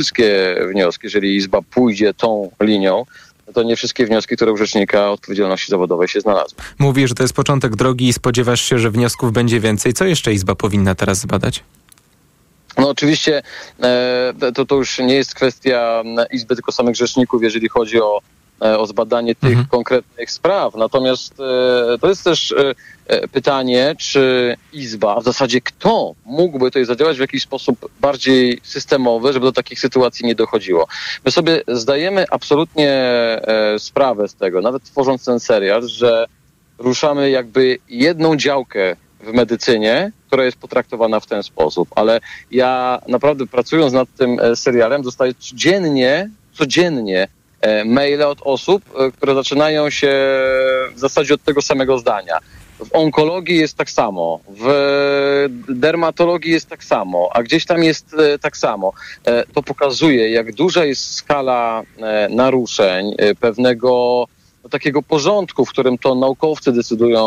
wszystkie wnioski, jeżeli Izba pójdzie tą linią, no to nie wszystkie wnioski, które u Rzecznika Odpowiedzialności Zawodowej się znalazły. Mówi, że to jest początek drogi i spodziewasz się, że wniosków będzie więcej. Co jeszcze Izba powinna teraz zbadać? No oczywiście e, to, to już nie jest kwestia Izby, tylko samych rzeczników, jeżeli chodzi o, o zbadanie tych Mhm. konkretnych spraw. Natomiast e, to jest też e, e, pytanie, czy Izba, a w zasadzie kto mógłby tutaj zadziałać w jakiś sposób bardziej systemowy, żeby do takich sytuacji nie dochodziło. My sobie zdajemy absolutnie e, sprawę z tego, nawet tworząc ten serial, że ruszamy jakby jedną działkę w medycynie, która jest potraktowana w ten sposób. Ale ja naprawdę pracując nad tym e, serialem, dostaję codziennie, codziennie e, maile od osób, e, które zaczynają się w zasadzie od tego samego zdania. W onkologii jest tak samo, w dermatologii jest tak samo, a gdzieś tam jest e, tak samo. E, To pokazuje, jak duża jest skala e, naruszeń e, pewnego no, takiego porządku, w którym to naukowcy decydują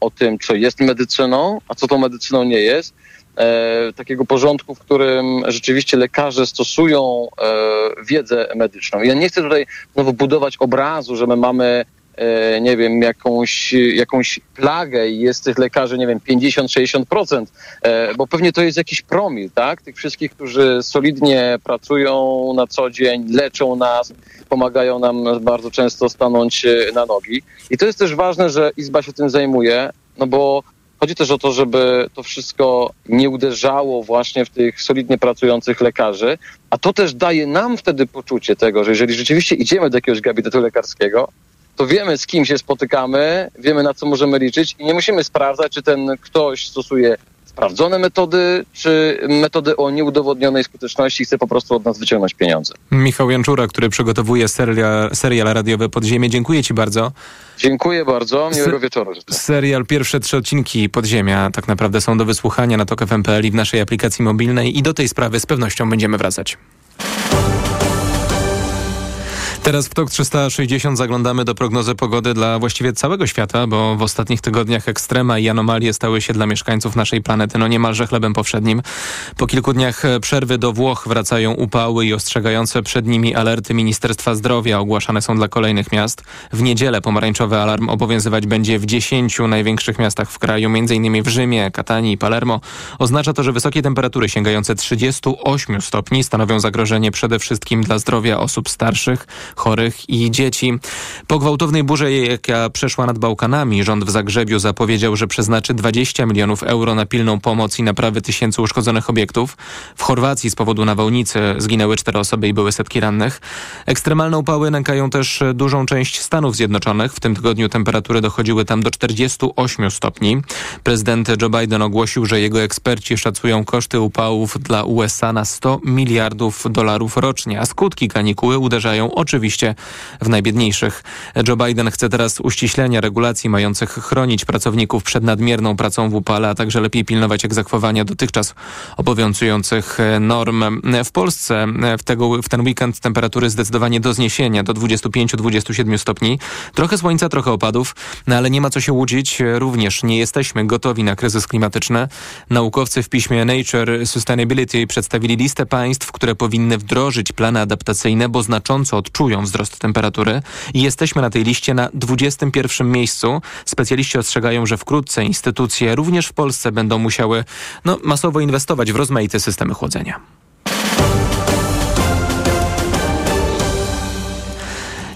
o tym, co jest medycyną, a co tą medycyną nie jest. E, takiego porządku, w którym rzeczywiście lekarze stosują e, wiedzę medyczną. Ja nie chcę tutaj znowu budować obrazu, że my mamy e, nie wiem, jakąś, jakąś plagę i jest tych lekarzy, nie wiem, 50-60%, e, bo pewnie to jest jakiś promil, tak? Tych wszystkich, którzy solidnie pracują na co dzień, leczą nas, pomagają nam bardzo często stanąć na nogi. I to jest też ważne, że Izba się tym zajmuje, no bo chodzi też o to, żeby to wszystko nie uderzało właśnie w tych solidnie pracujących lekarzy, a to też daje nam wtedy poczucie tego, że jeżeli rzeczywiście idziemy do jakiegoś gabinetu lekarskiego, to wiemy, z kim się spotykamy, wiemy, na co możemy liczyć i nie musimy sprawdzać, czy ten ktoś stosuje sprawdzone metody, czy metody o nieudowodnionej skuteczności i chce po prostu od nas wyciągnąć pieniądze. Michał Janczura, który przygotowuje serial, serial radiowy Podziemie. Dziękuję Ci bardzo. Dziękuję bardzo, miłego Se- wieczoru. życzę. Serial, pierwsze trzy odcinki Podziemia tak naprawdę są do wysłuchania na TOK FM.pl i w naszej aplikacji mobilnej i do tej sprawy z pewnością będziemy wracać. Teraz w TOK 360 zaglądamy do prognozy pogody dla właściwie całego świata, bo w ostatnich tygodniach ekstrema i anomalie stały się dla mieszkańców naszej planety no niemalże chlebem powszednim. Po kilku dniach e, przerwy do Włoch wracają upały i ostrzegające przed nimi alerty Ministerstwa Zdrowia ogłaszane są dla kolejnych miast. W niedzielę pomarańczowy alarm obowiązywać będzie w 10 największych miastach w kraju, m.in. w Rzymie, Katanii i Palermo. Oznacza to, że wysokie temperatury sięgające 38 stopni stanowią zagrożenie przede wszystkim dla zdrowia osób starszych, chorych i dzieci. Po gwałtownej burze, jaka przeszła nad Bałkanami, rząd w Zagrzebiu zapowiedział, że przeznaczy 20 milionów euro na pilną pomoc i naprawy tysięcy uszkodzonych obiektów. W Chorwacji z powodu nawałnicy zginęły cztery osoby i były setki rannych. Ekstremalne upały nękają też dużą część Stanów Zjednoczonych. W tym tygodniu temperatury dochodziły tam do 48 stopni. Prezydent Joe Biden ogłosił, że jego eksperci szacują koszty upałów dla USA na 100 miliardów dolarów rocznie, a skutki kanikuły uderzają oczywiście w najbiedniejszych. Joe Biden chce teraz uściślenia regulacji mających chronić pracowników przed nadmierną pracą w upale, a także lepiej pilnować egzekwowania dotychczas obowiązujących norm. W Polsce w, tego, w ten weekend temperatury zdecydowanie do zniesienia do 25-27 stopni. Trochę słońca, trochę opadów, no ale nie ma co się łudzić. Również nie jesteśmy gotowi na kryzys klimatyczny. Naukowcy w piśmie Nature Sustainability przedstawili listę państw, które powinny wdrożyć plany adaptacyjne, bo znacząco odczują wzrost temperatury i jesteśmy na tej liście na 21 miejscu. Specjaliści ostrzegają, że wkrótce instytucje również w Polsce będą musiały no, masowo inwestować w rozmaite systemy chłodzenia.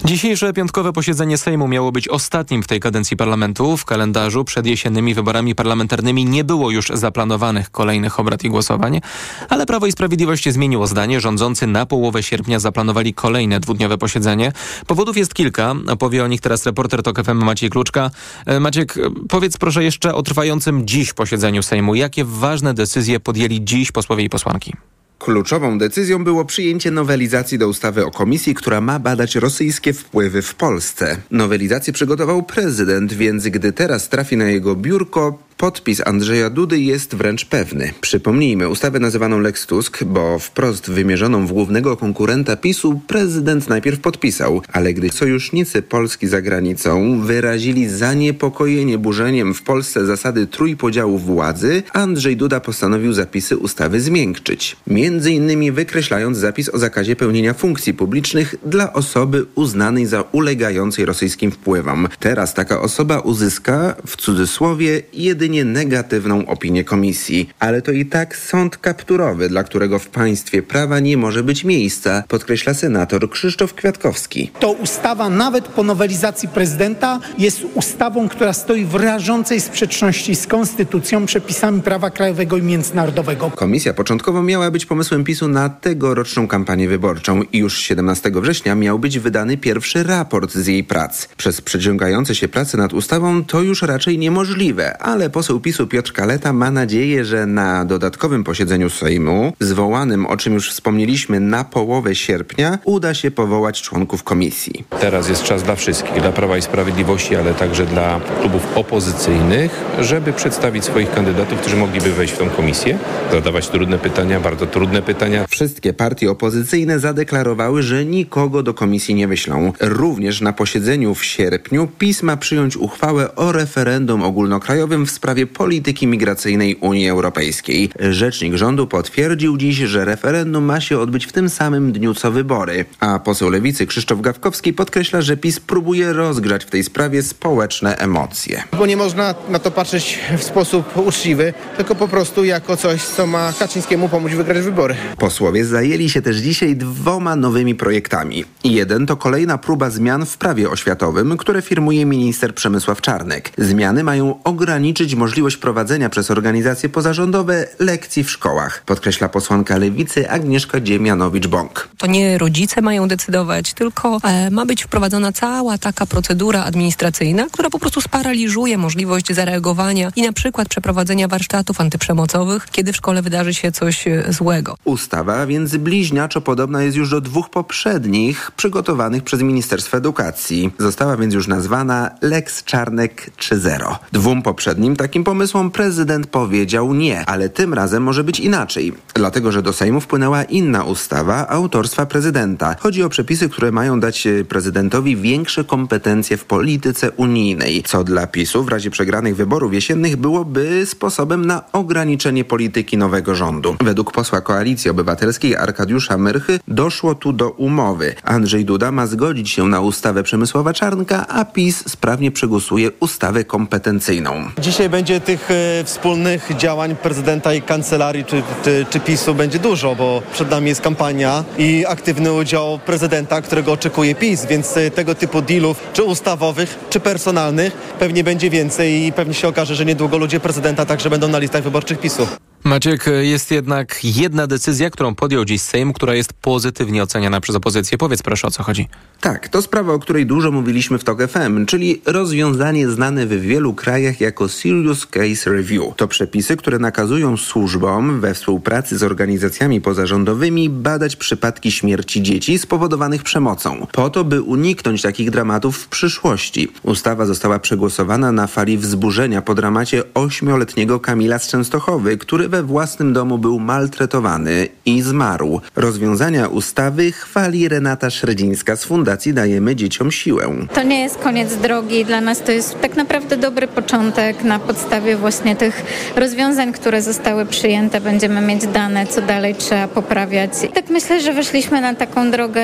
Dzisiejsze piątkowe posiedzenie Sejmu miało być ostatnim w tej kadencji parlamentu. W kalendarzu przed jesiennymi wyborami parlamentarnymi nie było już zaplanowanych kolejnych obrad i głosowań, ale Prawo i Sprawiedliwość zmieniło zdanie. Rządzący na połowę sierpnia zaplanowali kolejne dwudniowe posiedzenie. Powodów jest kilka. Opowie o nich teraz reporter TOK FM Maciej Kluczka. E, Maciek, e, powiedz proszę jeszcze o trwającym dziś posiedzeniu Sejmu. Jakie ważne decyzje podjęli dziś posłowie i posłanki? Kluczową decyzją było przyjęcie nowelizacji do ustawy o komisji, która ma badać rosyjskie wpływy w Polsce. Nowelizację przygotował prezydent, więc gdy teraz trafi na jego biurko, Podpis Andrzeja Dudy jest wręcz pewny. Przypomnijmy, ustawę nazywaną Lex Tusk, bo wprost wymierzoną w głównego konkurenta PiSu prezydent najpierw podpisał, ale gdy sojusznicy Polski za granicą wyrazili zaniepokojenie burzeniem w Polsce zasady trójpodziału władzy, Andrzej Duda postanowił zapisy ustawy zmiękczyć. Między innymi wykreślając zapis o zakazie pełnienia funkcji publicznych dla osoby uznanej za ulegającej rosyjskim wpływom. Teraz taka osoba uzyska, w cudzysłowie, jedynie negatywną opinię komisji. Ale to i tak sąd kapturowy, dla którego w państwie prawa nie może być miejsca, podkreśla senator Krzysztof Kwiatkowski. To ustawa nawet po nowelizacji prezydenta jest ustawą, która stoi w rażącej sprzeczności z konstytucją, przepisami prawa krajowego i międzynarodowego. Komisja początkowo miała być pomysłem PiSu na tegoroczną kampanię wyborczą i już 17 września miał być wydany pierwszy raport z jej prac. Przez przeciągające się prace nad ustawą to już raczej niemożliwe, ale poseł PiSu Piotr Kaleta ma nadzieję, że na dodatkowym posiedzeniu Sejmu, zwołanym, o czym już wspomnieliśmy, na połowę sierpnia, uda się powołać członków komisji. Teraz jest czas dla wszystkich, dla Prawa i Sprawiedliwości, ale także dla klubów opozycyjnych, żeby przedstawić swoich kandydatów, którzy mogliby wejść w tą komisję, zadawać trudne pytania, bardzo trudne pytania. Wszystkie partie opozycyjne zadeklarowały, że nikogo do komisji nie wyślą. Również na posiedzeniu w sierpniu PiS ma przyjąć uchwałę o referendum ogólnokrajowym w sprawie polityki migracyjnej Unii Europejskiej. Rzecznik rządu potwierdził dziś, że referendum ma się odbyć w tym samym dniu co wybory. A poseł Lewicy Krzysztof Gawkowski podkreśla, że PiS próbuje rozgrzać w tej sprawie społeczne emocje. Bo nie można na to patrzeć w sposób uczciwy, tylko po prostu jako coś, co ma Kaczyńskiemu pomóc wygrać wybory. Posłowie zajęli się też dzisiaj dwoma nowymi projektami. Jeden to kolejna próba zmian w prawie oświatowym, które firmuje minister Przemysław Czarnek. Zmiany mają ograniczyć możliwość prowadzenia przez organizacje pozarządowe lekcji w szkołach, podkreśla posłanka Lewicy Agnieszka Dziemianowicz-Bąk. To nie rodzice mają decydować, tylko e, ma być wprowadzona cała taka procedura administracyjna, która po prostu sparaliżuje możliwość zareagowania i na przykład przeprowadzenia warsztatów antyprzemocowych, kiedy w szkole wydarzy się coś e, złego. Ustawa więc bliźniaczo podobna jest już do dwóch poprzednich przygotowanych przez Ministerstwo Edukacji. Została więc już nazwana Lex Czarnek 3.0. Dwóm poprzednim takim pomysłom prezydent powiedział nie, ale tym razem może być inaczej, dlatego że do Sejmu wpłynęła inna ustawa autorstwa prezydenta. Chodzi o przepisy, które mają dać e, prezydentowi większe kompetencje w polityce unijnej, co dla PiSu w razie przegranych wyborów jesiennych byłoby sposobem na ograniczenie polityki nowego rządu. Według posła Koalicji Obywatelskiej Arkadiusza Myrchy doszło tu do umowy. Andrzej Duda ma zgodzić się na ustawę Przemysława Czarnka, a PiS sprawnie przegłosuje ustawę kompetencyjną. Dzisiaj będzie tych e, wspólnych działań prezydenta i kancelarii czy, czy, czy PiSu będzie dużo, bo przed nami jest kampania i aktywny udział prezydenta, którego oczekuje PiS, więc e, tego typu dealów, czy ustawowych, czy personalnych, pewnie będzie więcej i pewnie się okaże, że niedługo ludzie prezydenta także będą na listach wyborczych PiSu. Maciek, jest jednak jedna decyzja, którą podjął dziś Sejm, która jest pozytywnie oceniana przez opozycję. Powiedz proszę, o co chodzi. Tak, to sprawa, o której dużo mówiliśmy w TOK FM, czyli rozwiązanie znane w wielu krajach jako Serious Case Review. To przepisy, które nakazują służbom we współpracy z organizacjami pozarządowymi badać przypadki śmierci dzieci spowodowanych przemocą, po to, by uniknąć takich dramatów w przyszłości. Ustawa została przegłosowana na fali wzburzenia po dramacie ośmioletniego Kamila z Częstochowy, który we własnym domu był maltretowany i zmarł. Rozwiązania ustawy chwali Renata Szredzińska z Fundacji Dajemy Dzieciom Siłę. To nie jest koniec drogi. Dla nas to jest tak naprawdę dobry początek. Na podstawie właśnie tych rozwiązań, które zostały przyjęte, będziemy mieć dane, co dalej trzeba poprawiać. I tak myślę, że weszliśmy na taką drogę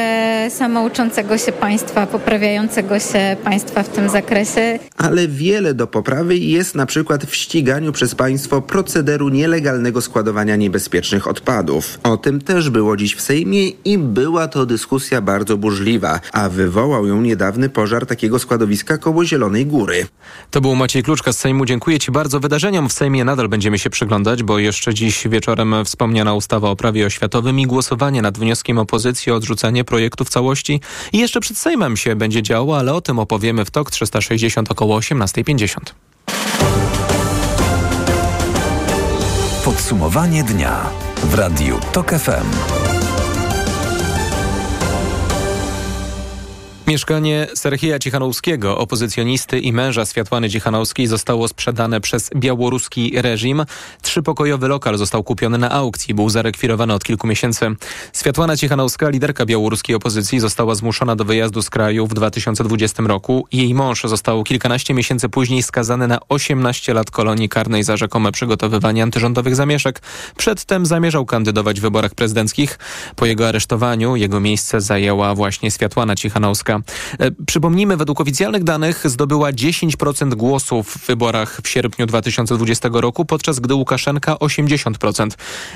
samouczącego się państwa, poprawiającego się państwa w tym zakresie. Ale wiele do poprawy jest na przykład w ściganiu przez państwo procederu nielegalnego składowania niebezpiecznych odpadów. O tym też było dziś w Sejmie i była to dyskusja bardzo burzliwa, a wywołał ją niedawny pożar takiego składowiska koło Zielonej Góry. To był Maciej Kluczka z Sejmu. Dziękuję Ci bardzo. Wydarzeniom w Sejmie nadal będziemy się przyglądać, bo jeszcze dziś wieczorem wspomniana ustawa o prawie oświatowym i głosowanie nad wnioskiem opozycji o odrzucenie projektu w całości. I jeszcze przed Sejmem się będzie działo, ale o tym opowiemy w TOK 360 około 18.50. Podsumowanie dnia w Radiu TOK FM. Mieszkanie Serhija Cichanowskiego, opozycjonisty i męża Światłany Cichanowskiej zostało sprzedane przez białoruski reżim. Trzypokojowy lokal został kupiony na aukcji, był zarekwirowany od kilku miesięcy. Światłana Cichanowska, liderka białoruskiej opozycji, została zmuszona do wyjazdu z kraju w 2020 roku. Jej mąż został kilkanaście miesięcy później skazany na 18 lat kolonii karnej za rzekome przygotowywanie antyrządowych zamieszek. Przedtem zamierzał kandydować w wyborach prezydenckich. Po jego aresztowaniu jego miejsce zajęła właśnie Światłana Cichanowska. E, przypomnijmy, według oficjalnych danych zdobyła 10% głosów w wyborach w sierpniu 2020 roku, podczas gdy Łukaszenka 80%.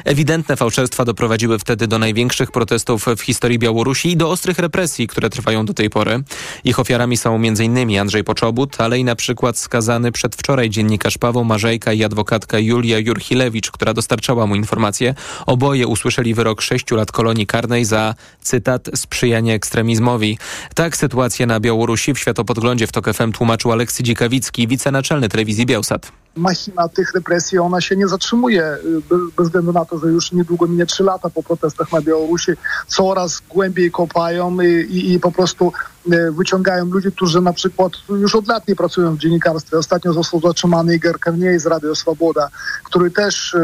Ewidentne fałszerstwa doprowadziły wtedy do największych protestów w historii Białorusi i do ostrych represji, które trwają do tej pory. Ich ofiarami są m.in. Andrzej Poczobut, ale i na przykład skazany przedwczoraj dziennikarz Paweł Marzejka i adwokatka Julia Jurchilewicz, która dostarczała mu informacje. Oboje usłyszeli wyrok 6 lat kolonii karnej za, cytat, sprzyjanie ekstremizmowi. Tak sytuację na Białorusi w Światopodglądzie w TOK FM tłumaczył Aleksy Dzikawicki, wicenaczelny telewizji Białsat machina tych represji, ona się nie zatrzymuje y, bez względu na to, że już niedługo minie trzy lata po protestach na Białorusi. Coraz głębiej kopają i, i, i po prostu y, wyciągają ludzi, którzy na przykład już od lat nie pracują w dziennikarstwie. Ostatnio został zatrzymany Igor Karniej z Radio Swoboda, który też y,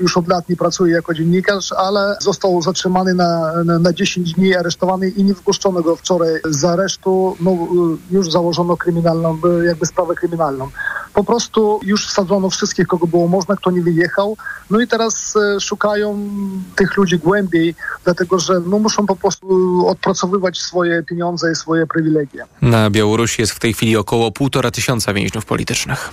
już od lat nie pracuje jako dziennikarz, ale został zatrzymany na, na, na 10 dni, aresztowany i nie wpuszczono go wczoraj z aresztu. No, już założono kryminalną, jakby sprawę kryminalną. Po prostu już wsadzono wszystkich, kogo było można, kto nie wyjechał. No i teraz e, szukają tych ludzi głębiej, dlatego że no, muszą po prostu odpracowywać swoje pieniądze i swoje przywilegie. Na Białorusi jest w tej chwili około półtora tysiąca więźniów politycznych.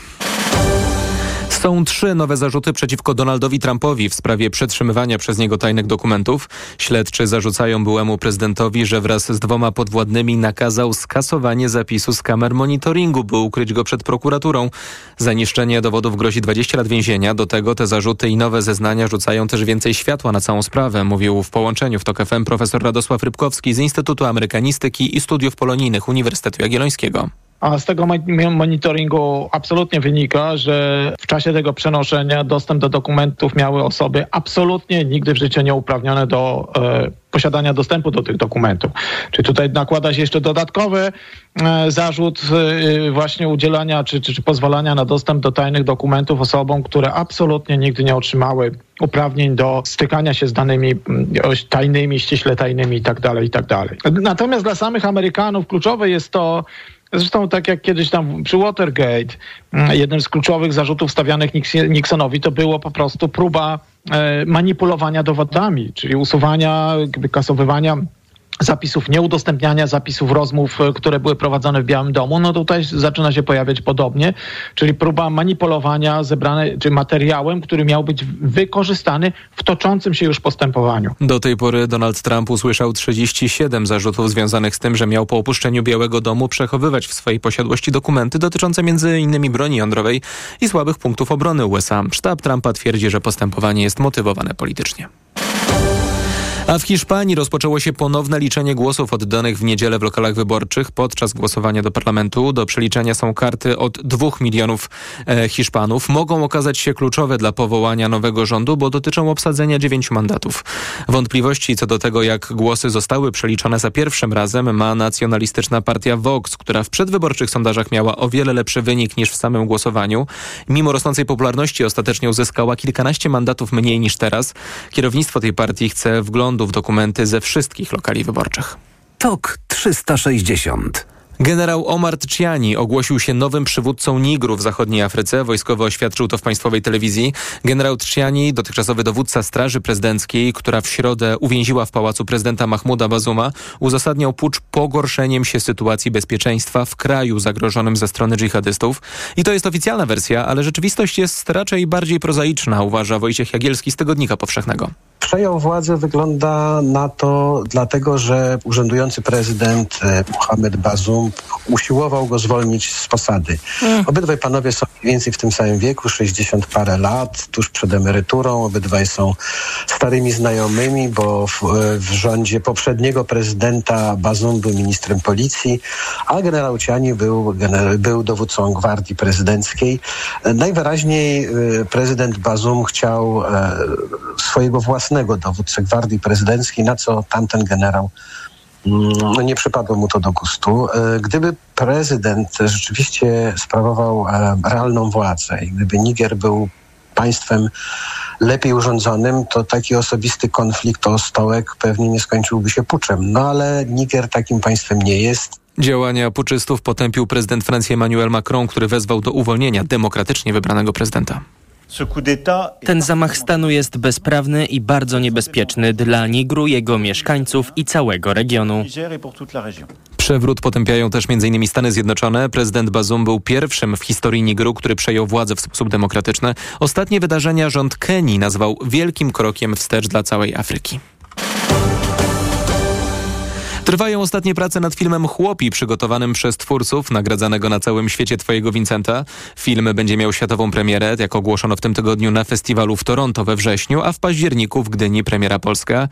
Są trzy nowe zarzuty przeciwko Donaldowi Trumpowi w sprawie przetrzymywania przez niego tajnych dokumentów. Śledczy zarzucają byłemu prezydentowi, że wraz z dwoma podwładnymi nakazał skasowanie zapisu z kamer monitoringu, by ukryć go przed prokuraturą. Za niszczenie dowodów grozi 20 lat więzienia. Do tego te zarzuty i nowe zeznania rzucają też więcej światła na całą sprawę, mówił w połączeniu w TOK FM profesor Radosław Rybkowski z Instytutu Amerykanistyki i Studiów Polonijnych Uniwersytetu Jagiellońskiego. A z tego monitoringu absolutnie wynika, że w czasie tego przenoszenia dostęp do dokumentów miały osoby absolutnie nigdy w życiu nieuprawnione do e, posiadania dostępu do tych dokumentów. Czy tutaj nakłada się jeszcze dodatkowy e, zarzut e, właśnie udzielania czy, czy, czy pozwalania na dostęp do tajnych dokumentów osobom, które absolutnie nigdy nie otrzymały uprawnień do stykania się z danymi tajnymi, ściśle tajnymi itd., tak itd. Tak Natomiast dla samych Amerykanów kluczowe jest to, Zresztą tak jak kiedyś tam przy Watergate, mm, jednym z kluczowych zarzutów stawianych Nixonowi to było po prostu próba e, manipulowania dowodami, czyli usuwania, kasowywania zapisów nieudostępniania zapisów rozmów, e, które były prowadzone w Białym Domu, no tutaj zaczyna się pojawiać podobnie, czyli próba manipulowania zebrane, czy materiałem, który miał być wykorzystany w toczącym się już postępowaniu. Do tej pory Donald Trump usłyszał 37 zarzutów związanych z tym, że miał po opuszczeniu Białego Domu przechowywać w swojej posiadłości dokumenty dotyczące m.in. broni jądrowej i słabych punktów obrony USA. Sztab Trumpa twierdzi, że postępowanie jest motywowane politycznie. A w Hiszpanii rozpoczęło się ponowne liczenie głosów oddanych w niedzielę w lokalach wyborczych podczas głosowania do parlamentu. Do przeliczenia są karty od dwóch milionów e, Hiszpanów. Mogą okazać się kluczowe dla powołania nowego rządu, bo dotyczą obsadzenia dziewięciu mandatów. Wątpliwości co do tego, jak głosy zostały przeliczone za pierwszym razem ma nacjonalistyczna partia Vox, która w przedwyborczych sondażach miała o wiele lepszy wynik niż w samym głosowaniu. Mimo rosnącej popularności ostatecznie uzyskała kilkanaście mandatów mniej niż teraz. Kierownictwo tej partii chce wglądać w dokumenty ze wszystkich lokali wyborczych. TOK 360 Generał Omar Tchiani ogłosił się nowym przywódcą Nigru w zachodniej Afryce. Wojskowy oświadczył to w państwowej telewizji. Generał Tchiani, dotychczasowy dowódca Straży Prezydenckiej, która w środę uwięziła w pałacu prezydenta Mahmuda Bazuma, uzasadniał pucz pogorszeniem się sytuacji bezpieczeństwa w kraju zagrożonym ze strony dżihadystów. I to jest oficjalna wersja, ale rzeczywistość jest raczej bardziej prozaiczna, uważa Wojciech Jagielski z Tygodnika Powszechnego. Przejął władzę, wygląda na to dlatego, że urzędujący prezydent e, Mohamed Bazum usiłował go zwolnić z posady. Mm. Obydwaj panowie są mniej więcej w tym samym wieku, 60 parę lat, tuż przed emeryturą. Obydwaj są starymi znajomymi, bo w, e, w rządzie poprzedniego prezydenta Bazum był ministrem policji, a generał Ciani był, był dowódcą gwardii prezydenckiej. E, najwyraźniej prezydent Bazum chciał swojego własnego dowódcę gwardii prezydenckiej, na co tamten generał no nie przypadło mu to do gustu. E, gdyby prezydent rzeczywiście sprawował e, realną władzę i gdyby Niger był państwem lepiej urządzonym, to taki osobisty konflikt o stołek pewnie nie skończyłby się puczem. No ale Niger takim państwem nie jest. Działania puczystów potępił prezydent Francji Emmanuel Macron, który wezwał do uwolnienia demokratycznie wybranego prezydenta. Ten zamach stanu jest bezprawny i bardzo niebezpieczny dla Nigru, jego mieszkańców i całego regionu. Przewrót potępiają też m.in. Stany Zjednoczone. Prezydent Bazoum był pierwszym w historii Nigru, który przejął władzę w sposób demokratyczny. Ostatnie wydarzenia rząd Kenii nazwał wielkim krokiem wstecz dla całej Afryki. Trwają ostatnie prace nad filmem Chłopi, przygotowanym przez twórców nagradzanego na całym świecie Twojego Vincenta. Film będzie miał światową premierę, jak ogłoszono w tym tygodniu na festiwalu w Toronto we wrześniu, a w październiku w Gdyni premiera polska.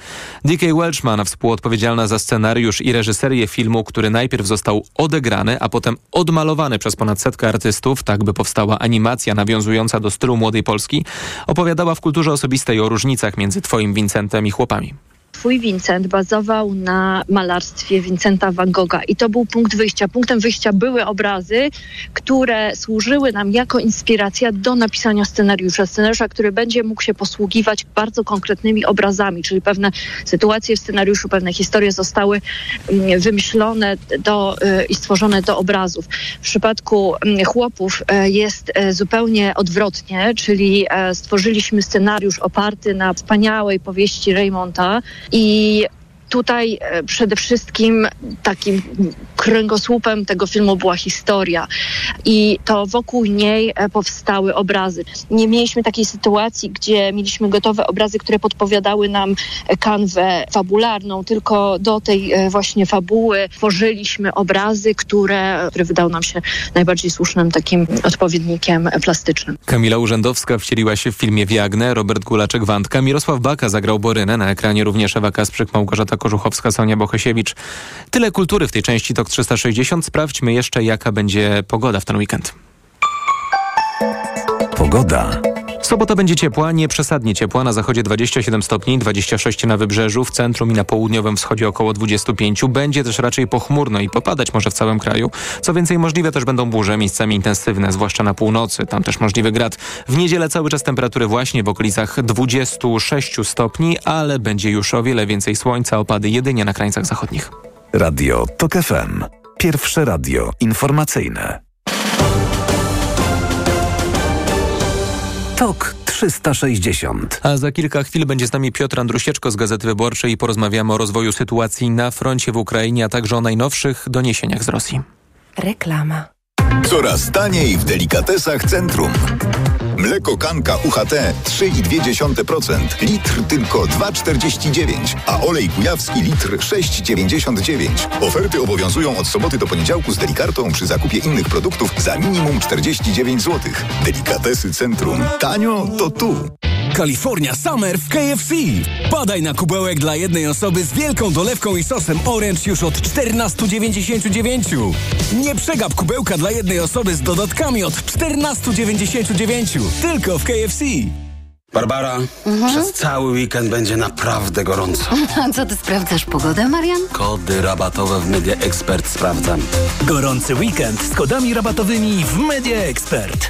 D.K. Welchman, współodpowiedzialna za scenariusz i reżyserię filmu, który najpierw został odegrany, a potem odmalowany przez ponad setkę artystów, tak by powstała animacja nawiązująca do stylu Młodej Polski, opowiadała w kulturze osobistej o różnicach między Twoim Vincentem i chłopami. Twój Vincent bazował na malarstwie Vincenta van Gogha i to był punkt wyjścia. Punktem wyjścia były obrazy, które służyły nam jako inspiracja do napisania scenariusza. Scenariusza, który będzie mógł się posługiwać bardzo konkretnymi obrazami, czyli pewne sytuacje w scenariuszu, pewne historie zostały mm, wymyślone do, y, i stworzone do obrazów. W przypadku mm, chłopów y, jest y, zupełnie odwrotnie, czyli stworzyliśmy scenariusz oparty na wspaniałej powieści Raymonta, i tutaj e, przede wszystkim takim kręgosłupem tego filmu była historia i to wokół niej e, powstały obrazy. Nie mieliśmy takiej sytuacji, gdzie mieliśmy gotowe obrazy, które podpowiadały nam kanwę fabularną, tylko do tej e, właśnie fabuły tworzyliśmy obrazy, które, które wydały nam się najbardziej słusznym takim odpowiednikiem plastycznym. Kamila Urzędowska wcieliła się w filmie Wiagnę, Robert Gulaczek-Wandka, Mirosław Baka zagrał Borynę, na ekranie również Ewa Kasprzyk, Małgorzata Kożuchowska, Sonia Bohesiewicz. Tyle kultury w tej części TOK 360. Sprawdźmy jeszcze, jaka będzie pogoda w ten weekend. Pogoda. Sobota będzie ciepła, nie przesadnie ciepła. Na zachodzie 27 stopni, 26 na wybrzeżu, w centrum i na południowym wschodzie około 25. Będzie też raczej pochmurno i popadać może w całym kraju. Co więcej, możliwe też będą burze, miejscami intensywne, zwłaszcza na północy. Tam też możliwy grad. W niedzielę cały czas temperatury właśnie w okolicach 26 stopni, ale będzie już o wiele więcej słońca, opady jedynie na krańcach zachodnich. Radio TOK FM. Pierwsze radio informacyjne. TOK 360. A za kilka chwil będzie z nami Piotr Andrusieczko z Gazety Wyborczej i porozmawiamy o rozwoju sytuacji na froncie w Ukrainie, a także o najnowszych doniesieniach z Rosji. Reklama. Coraz taniej w delikatesach centrum. Mleko Kanka UHT 3,2%, litr tylko 2,49, a olej kujawski litr 6,99. Oferty obowiązują od soboty do poniedziałku z delikartą przy zakupie innych produktów za minimum 49 zł. Delikatesy Centrum. Tanio to tu. California Summer w KFC. Padaj na kubełek dla jednej osoby z wielką dolewką i sosem orange już od 14,99. Nie przegap kubełka dla jednej osoby z dodatkami od 14,99. Tylko w KFC. Barbara, mhm. przez cały weekend będzie naprawdę gorąco. A co ty sprawdzasz pogodę, Marian? Kody rabatowe w Media Expert sprawdzam. Gorący weekend z kodami rabatowymi w Media Expert.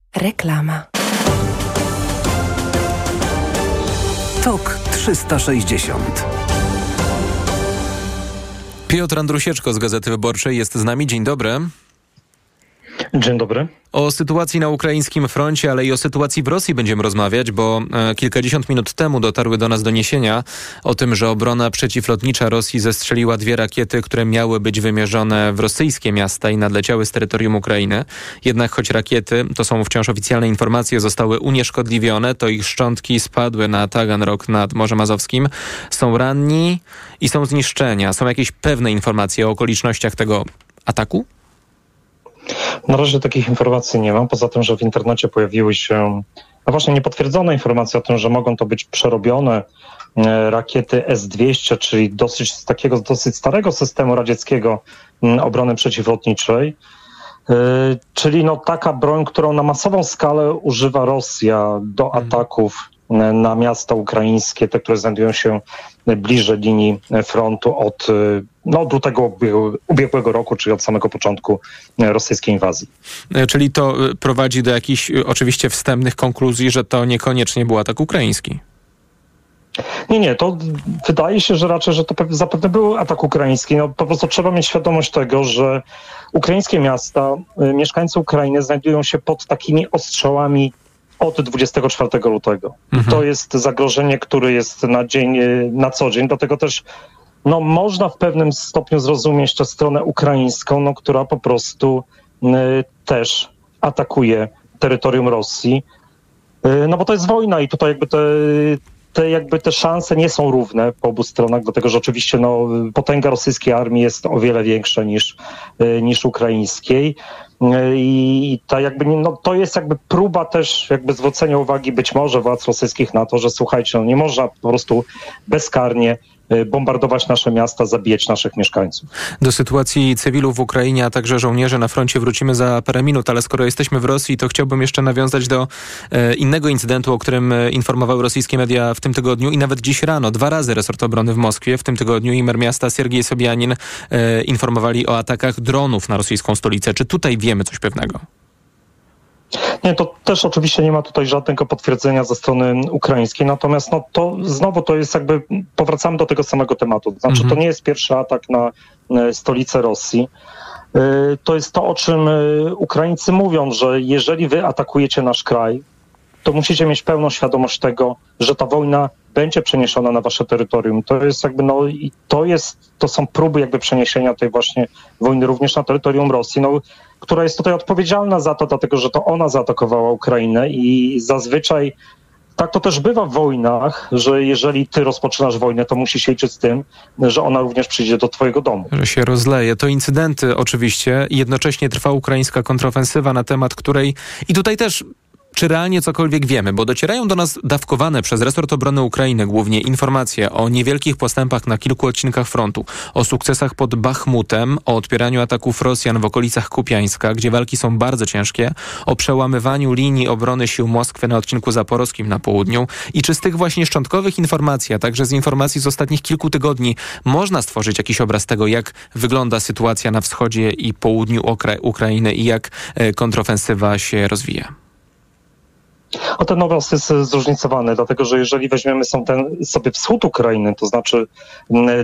Reklama. TOK 360 Piotr Andrusieczko z Gazety Wyborczej jest z nami. Dzień dobry. Dzień dobry. O sytuacji na ukraińskim froncie, ale i o sytuacji w Rosji będziemy rozmawiać, bo e, kilkadziesiąt minut temu dotarły do nas doniesienia o tym, że obrona przeciwlotnicza Rosji zestrzeliła dwie rakiety, które miały być wymierzone w rosyjskie miasta i nadleciały z terytorium Ukrainy. Jednak choć rakiety, to są wciąż oficjalne informacje, zostały unieszkodliwione, to ich szczątki spadły na Taganrog nad Morzem Azowskim. Są ranni i są zniszczenia. Są jakieś pewne informacje o okolicznościach tego ataku? Na razie takich informacji nie mam, poza tym, że w internecie pojawiły się no właśnie niepotwierdzone informacje o tym, że mogą to być przerobione e, rakiety S-200, czyli dosyć z takiego dosyć starego systemu radzieckiego obrony przeciwlotniczej. E, czyli no taka broń, którą na masową skalę używa Rosja do mhm. ataków na miasta ukraińskie, te, które znajdują się bliżej linii frontu od, no, od lutego ubiegłego roku, czyli od samego początku rosyjskiej inwazji. E, czyli to e, prowadzi do jakichś e, oczywiście wstępnych konkluzji, że to niekoniecznie był atak ukraiński. Nie, nie, to wydaje się, że raczej, że to zapewne był atak ukraiński. No, po prostu trzeba mieć świadomość tego, że ukraińskie miasta, mieszkańcy Ukrainy znajdują się pod takimi ostrzałami od 24 lutego. Mhm. To jest zagrożenie, które jest na dzień, na co dzień, dlatego też no, można w pewnym stopniu zrozumieć tę stronę ukraińską, no, która po prostu y, też atakuje terytorium Rosji. Y, no bo to jest wojna i tutaj jakby te, te, jakby te szanse nie są równe po obu stronach, dlatego że oczywiście no, potęga rosyjskiej armii jest o wiele większa niż, y, niż ukraińskiej. I ta jakby, no, to jest jakby próba też jakby zwrócenia uwagi być może władz rosyjskich na to, że słuchajcie, no, nie można po prostu bezkarnie bombardować nasze miasta, zabijać naszych mieszkańców. Do sytuacji cywilów w Ukrainie, a także żołnierzy na froncie wrócimy za parę minut, ale skoro jesteśmy w Rosji, to chciałbym jeszcze nawiązać do e, innego incydentu, o którym e, informowały rosyjskie media w tym tygodniu i nawet dziś rano. Dwa razy resort obrony w Moskwie w tym tygodniu i mer miasta Siergiej Sobianin e, informowali o atakach dronów na rosyjską stolicę. Czy tutaj wiemy coś pewnego. Nie, to też oczywiście nie ma tutaj żadnego potwierdzenia ze strony ukraińskiej, natomiast no to znowu to jest jakby, powracamy do tego samego tematu. Znaczy mhm. to nie jest pierwszy atak na e, stolicę Rosji. E, to jest to, o czym e, Ukraińcy mówią, że jeżeli wy atakujecie nasz kraj, to musicie mieć pełną świadomość tego, że ta wojna będzie przeniesiona na wasze terytorium. To jest jakby, no i to jest, to są próby jakby przeniesienia tej właśnie wojny również na terytorium Rosji, no, która jest tutaj odpowiedzialna za to, dlatego że to ona zaatakowała Ukrainę i zazwyczaj tak to też bywa w wojnach, że jeżeli ty rozpoczynasz wojnę, to musisz liczyć z tym, że ona również przyjdzie do twojego domu. Że się rozleje. To incydenty oczywiście. Jednocześnie trwa ukraińska kontrofensywa, na temat której i tutaj też czy realnie cokolwiek wiemy, bo docierają do nas dawkowane przez resort obrony Ukrainy głównie informacje o niewielkich postępach na kilku odcinkach frontu, o sukcesach pod Bachmutem, o odpieraniu ataków Rosjan w okolicach Kupiańska, gdzie walki są bardzo ciężkie, o przełamywaniu linii obrony sił Moskwy na odcinku zaporowskim na południu i czy z tych właśnie szczątkowych informacji, a także z informacji z ostatnich kilku tygodni można stworzyć jakiś obraz tego, jak wygląda sytuacja na wschodzie i południu Ukra Ukrainy i jak e, kontrofensywa się rozwija? O ten obraz jest zróżnicowany, dlatego że jeżeli weźmiemy sobie wschód Ukrainy, to znaczy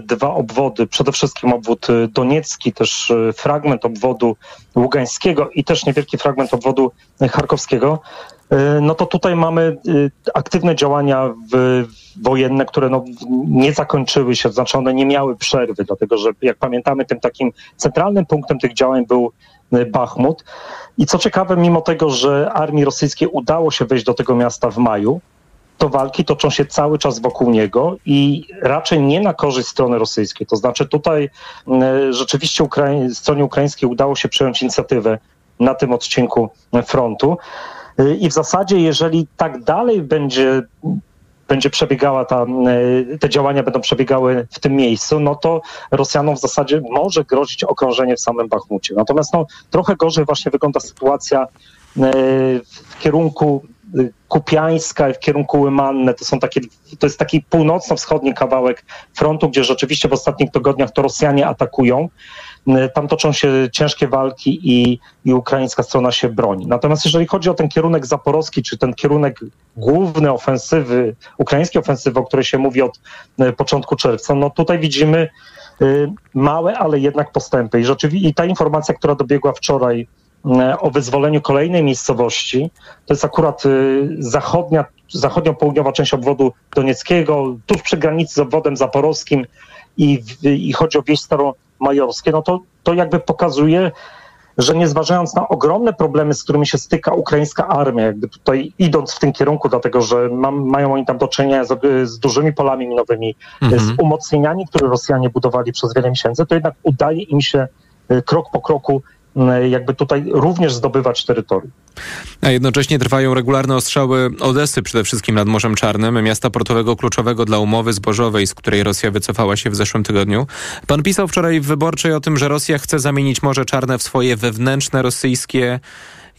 dwa obwody, przede wszystkim obwód y, doniecki, też y, fragment obwodu ługańskiego i też niewielki fragment obwodu charkowskiego, y, no to tutaj mamy aktywne działania w, wojenne, które no nie zakończyły się, znaczy one nie miały przerwy, dlatego że jak pamiętamy, tym takim centralnym punktem tych działań był Bachmut. I co ciekawe, mimo tego, że armii rosyjskiej udało się wejść do tego miasta w maju, to walki toczą się cały czas wokół niego i raczej nie na korzyść strony rosyjskiej. To znaczy tutaj rzeczywiście Ukrai stronie ukraińskiej udało się przejąć inicjatywę na tym odcinku frontu. Y, I w zasadzie, jeżeli tak dalej będzie będzie przebiegała ta, e, te działania będą przebiegały w tym miejscu, no to Rosjanom w zasadzie może grozić okrążenie w samym Bachmucie. Natomiast no, trochę gorzej właśnie wygląda sytuacja e, w kierunku Kupiańska i w kierunku Łymanne. To, są takie, to jest taki północno-wschodni kawałek frontu, gdzie rzeczywiście w ostatnich tygodniach to Rosjanie atakują. E, tam toczą się ciężkie walki i, i ukraińska strona się broni. Natomiast jeżeli chodzi o ten kierunek zaporowski, czy ten kierunek główny ofensywy, ukraińskiej ofensywy, o której się mówi od e, początku czerwca, no tutaj widzimy e, małe, ale jednak postępy. I rzeczywiście i ta informacja, która dobiegła wczoraj o wyzwoleniu kolejnej miejscowości. To jest akurat zachodnia, zachodnio-południowa część obwodu donieckiego, tuż przy granicy z obwodem zaporowskim i, i chodzi o wieś staromajorskie. No to, to jakby pokazuje, że nie zważając na ogromne problemy, z którymi się styka ukraińska armia, jakby tutaj idąc w tym kierunku, dlatego że mam, mają oni tam do czynienia z, z dużymi polami minowymi, mhm. z umocnieniami, które Rosjanie budowali przez wiele miesięcy, to jednak udaje im się y, krok po kroku y, jakby tutaj również zdobywać terytorium. A jednocześnie trwają regularne ostrzały Odesy, przede wszystkim nad Morzem Czarnym, miasta portowego kluczowego dla umowy zbożowej, z której Rosja wycofała się w zeszłym tygodniu. Pan pisał wczoraj w Wyborczej o tym, że Rosja chce zamienić Morze Czarne w swoje wewnętrzne rosyjskie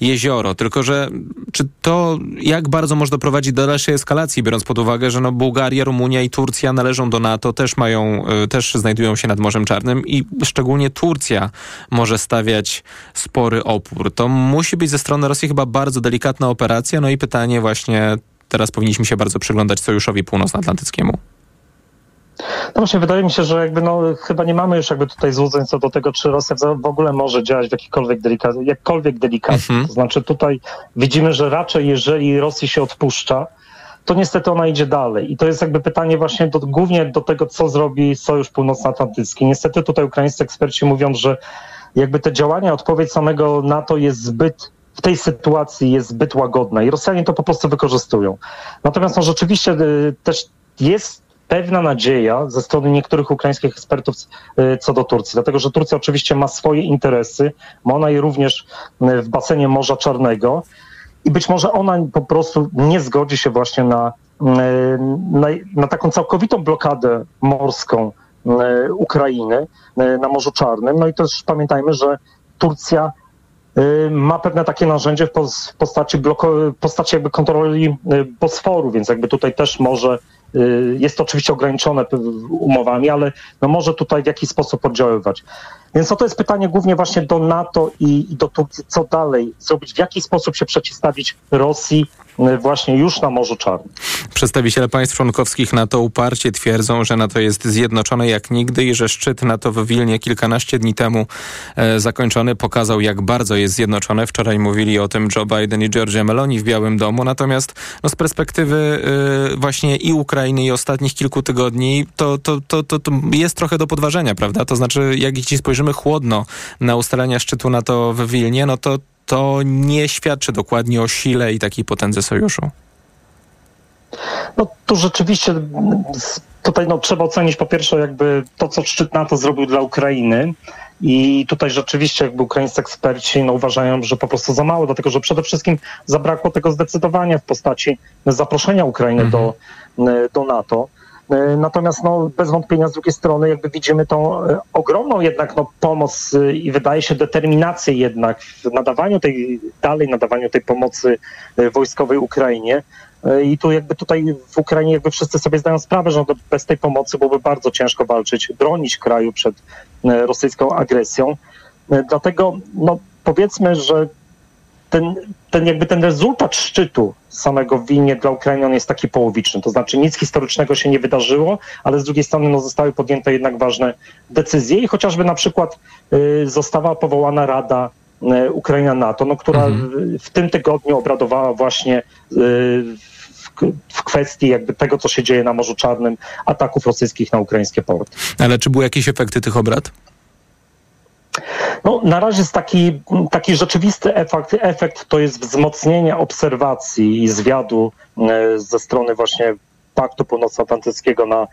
jezioro. Tylko, że czy to jak bardzo może doprowadzić do dalszej eskalacji, biorąc pod uwagę, że no Bułgaria, Rumunia i Turcja należą do NATO, też mają, y, też znajdują się nad Morzem Czarnym i szczególnie Turcja może stawiać spory opór. To musi być ze strony Rosji chyba bardzo delikatna operacja. No i pytanie właśnie, teraz powinniśmy się bardzo przyglądać Sojuszowi Północnoatlantyckiemu. No właśnie, wydaje mi się, że jakby no, chyba nie mamy już jakby tutaj złudzeń co do tego, czy Rosja w ogóle może działać w jakikolwiek delikatny, jakkolwiek delikatny. Mhm. To znaczy tutaj widzimy, że raczej jeżeli Rosji się odpuszcza, to niestety ona idzie dalej. I to jest jakby pytanie właśnie do, głównie do tego, co zrobi Sojusz Północnoatlantycki. Niestety tutaj ukraińscy eksperci mówią, że jakby te działania, odpowiedź samego NATO jest zbyt w tej sytuacji jest zbyt łagodna i Rosjanie to po prostu wykorzystują. Natomiast no, rzeczywiście y, też jest pewna nadzieja ze strony niektórych ukraińskich ekspertów y, co do Turcji, dlatego że Turcja oczywiście ma swoje interesy, ma ona je również y, w basenie Morza Czarnego i być może ona po prostu nie zgodzi się właśnie na, y, na, na taką całkowitą blokadę morską Ukrainy na Morzu Czarnym. No i też pamiętajmy, że Turcja ma pewne takie narzędzie w postaci, bloko, postaci jakby kontroli Bosforu, więc jakby tutaj też może jest to oczywiście ograniczone umowami, ale no może tutaj w jakiś sposób oddziaływać. Więc no to jest pytanie głównie właśnie do NATO i, i do Turcji, co dalej zrobić, w jaki sposób się przeciwstawić Rosji y, właśnie już na Morzu Czarnym. Przedstawiciele państw członkowskich NATO uparcie twierdzą, że NATO jest zjednoczone jak nigdy i że szczyt NATO w Wilnie kilkanaście dni temu e, zakończony pokazał, jak bardzo jest zjednoczone. Wczoraj mówili o tym Joe Biden i Giorgia Meloni w Białym Domu, natomiast no, z perspektywy e, właśnie i Ukrainy i ostatnich kilku tygodni to, to, to, to, to jest trochę do podważenia, prawda? To znaczy, jak jeśli spojrzymy chłodno na ustalenia szczytu NATO w Wilnie, no to to nie świadczy dokładnie o sile i takiej potędze sojuszu. No tu rzeczywiście tutaj no, trzeba ocenić po pierwsze jakby to, co szczyt NATO zrobił dla Ukrainy. I tutaj rzeczywiście jakby ukraińscy eksperci no, uważają, że po prostu za mało, dlatego że przede wszystkim zabrakło tego zdecydowania w postaci zaproszenia Ukrainy mhm. do, do NATO. E, natomiast no, bez wątpienia z drugiej strony jakby widzimy tą e, ogromną jednak no, pomoc e, i wydaje się determinację jednak w nadawaniu tej, dalej nadawaniu tej pomocy wojskowej Ukrainie. I tu jakby tutaj w Ukrainie jakby wszyscy sobie zdają sprawę, że bez tej pomocy byłoby bardzo ciężko walczyć, bronić kraju przed rosyjską agresją. Dlatego no, powiedzmy, że ten, ten jakby ten rezultat szczytu samego w Wilnie dla Ukrainy on jest taki połowiczny. To znaczy nic historycznego się nie wydarzyło, ale z drugiej strony no, zostały podjęte jednak ważne decyzje i chociażby na przykład y, została powołana Rada y, Ukraina-NATO, no, która mhm. w tym tygodniu obradowała właśnie y, w, w kwestii jakby tego, co się dzieje na Morzu Czarnym, ataków rosyjskich na ukraińskie porty. Ale czy były jakieś efekty tych obrad? No, na razie jest taki, taki rzeczywisty efekt, efekt, to jest wzmocnienie obserwacji i zwiadu e, ze strony właśnie Paktu Północnoatlantyckiego na,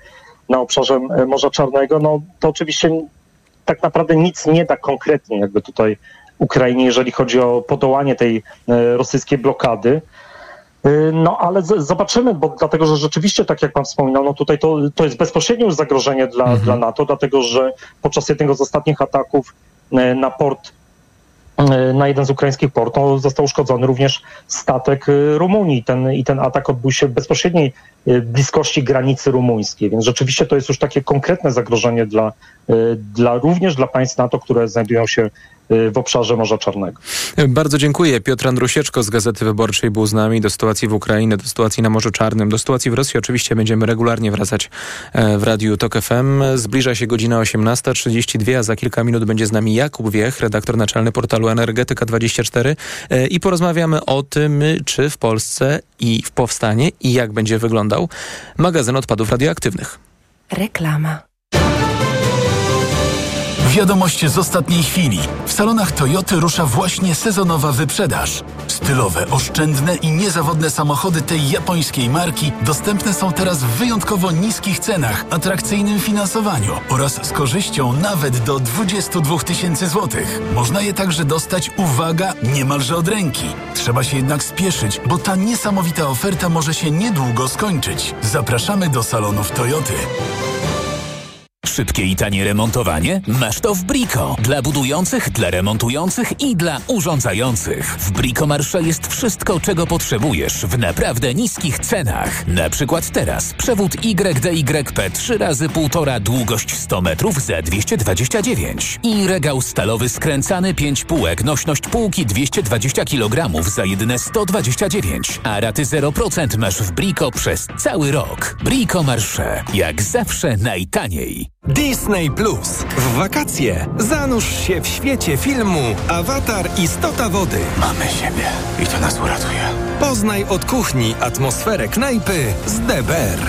na obszarze e, Morza Czarnego. No, to oczywiście tak naprawdę nic nie da konkretnie jakby tutaj Ukrainie, jeżeli chodzi o podołanie tej e, rosyjskiej blokady. No ale z, zobaczymy, bo dlatego, że rzeczywiście, tak jak pan wspominał, no tutaj to, to jest bezpośrednie już zagrożenie dla, mhm. dla NATO, dlatego że podczas jednego z ostatnich ataków na port e, na jeden z ukraińskich portów został uszkodzony również statek e, Rumunii. Ten, I ten atak odbył się w bezpośredniej bliskości granicy rumuńskiej, więc rzeczywiście to jest już takie konkretne zagrożenie dla, dla również dla państw NATO, które znajdują się w obszarze Morza Czarnego. Bardzo dziękuję. Piotr Andrusieczko z Gazety Wyborczej był z nami do sytuacji w Ukrainie, do sytuacji na Morzu Czarnym, do sytuacji w Rosji. Oczywiście będziemy regularnie wracać w Radiu TOK FM. Zbliża się godzina 18.32, a za kilka minut będzie z nami Jakub Wiech, redaktor naczelny portalu Energetyka24 i porozmawiamy o tym, czy w Polsce i w powstanie i jak będzie wyglądał magazyn odpadów radioaktywnych. Reklama. Wiadomość z ostatniej chwili. W salonach Toyoty rusza właśnie sezonowa wyprzedaż. Stylowe, oszczędne i niezawodne samochody tej japońskiej marki dostępne są teraz w wyjątkowo niskich cenach, atrakcyjnym finansowaniu oraz z korzyścią nawet do 22 tysięcy złotych. Można je także dostać, uwaga, niemalże od ręki. Trzeba się jednak spieszyć, bo ta niesamowita oferta może się niedługo skończyć. Zapraszamy do salonów Toyoty. Szybkie i tanie remontowanie? Masz to w Brico. Dla budujących, dla remontujących i dla urządzających. W Brico Marsze jest wszystko, czego potrzebujesz w naprawdę niskich cenach. Na przykład teraz przewód YDYP 3 razy 1,5 długość 100 metrów za 229 i regał stalowy skręcany 5 półek, nośność półki 220 kg za jedyne 129, a raty 0% masz w Brico przez cały rok. Brico Marsze. Jak zawsze najtaniej. Disney Plus. W wakacje zanurz się w świecie filmu Awatar Istota Wody. Mamy siebie i to nas uratuje. Poznaj od kuchni atmosferę knajpy z DBR.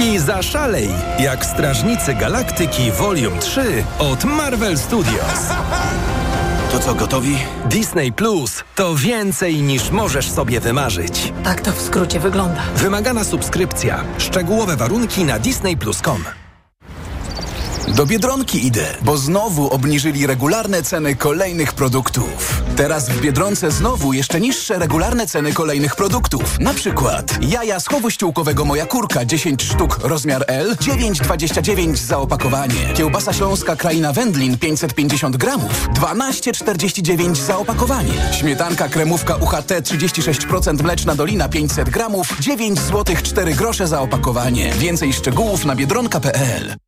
I zaszalej jak Strażnicy Galaktyki Volume 3 od Marvel Studios. To co, gotowi? Disney Plus to więcej niż możesz sobie wymarzyć. Tak to w skrócie wygląda. Wymagana subskrypcja. Szczegółowe warunki na disneyplus.com. Do Biedronki idę, bo znowu obniżyli regularne ceny kolejnych produktów. Teraz w Biedronce znowu jeszcze niższe regularne ceny kolejnych produktów. Na przykład jaja z ściółkowego Moja Kurka 10 sztuk rozmiar L 9,29 za opakowanie. Kiełbasa śląska Kraina Wędlin 550 gramów 12,49 za opakowanie. Śmietanka kremówka UHT 36% mleczna Dolina 500 gramów 9 zł 4 grosze za opakowanie. Więcej szczegółów na biedronka.pl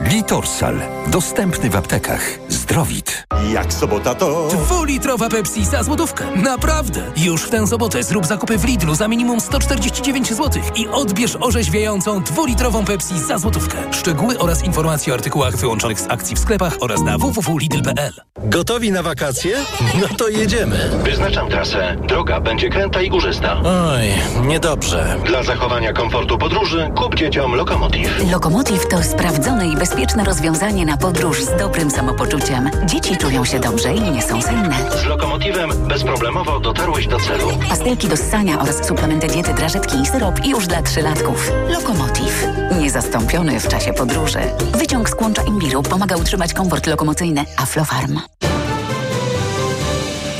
Litorsal. Dostępny w aptekach. Zdrowit. Jak sobota to... Dwulitrowa Pepsi za złotówkę. Naprawdę. Już w tę sobotę zrób zakupy w Lidlu za minimum 149 zł i odbierz orzeźwiającą dwulitrową Pepsi za złotówkę. Szczegóły oraz informacje o artykułach wyłączonych z akcji w sklepach oraz na www.lidl.pl. Gotowi na wakacje? No to jedziemy. Wyznaczam trasę. Droga będzie kręta i górzysta. Oj, niedobrze. Dla zachowania komfortu podróży kup dzieciom Lokomotiv. Lokomotiv to sprawdzone i bezpieczne rozwiązanie na podróż z dobrym samopoczuciem. Dzieci czują się dobrze i nie są senne. Z Lokomotivem bezproblemowo dotarłeś do celu. Pastelki do ssania oraz suplementy diety, drażetki i syrop już dla trzylatków. Lokomotiv. Niezastąpiony w czasie podróży. Wyciąg z kłącza imbiru pomaga utrzymać komfort lokomocyjny. Aflofarm.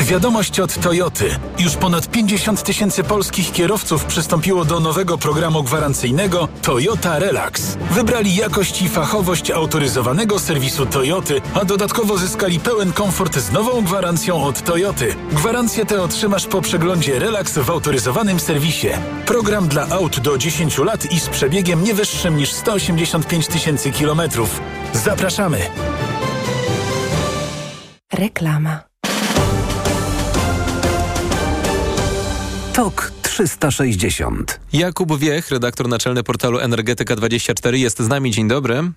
Wiadomość od Toyoty. Już ponad 50 tysięcy polskich kierowców przystąpiło do nowego programu gwarancyjnego Toyota Relax. Wybrali jakość i fachowość autoryzowanego serwisu Toyoty, a dodatkowo zyskali pełen komfort z nową gwarancją od Toyoty. Gwarancję tę otrzymasz po przeglądzie Relax w autoryzowanym serwisie. Program dla aut do 10 lat i z przebiegiem nie wyższym niż 185 tysięcy kilometrów. Zapraszamy! Reklama. TOK 360. Jakub Wiech, redaktor naczelny portalu Energetyka24 jest z nami. Dzień dobry.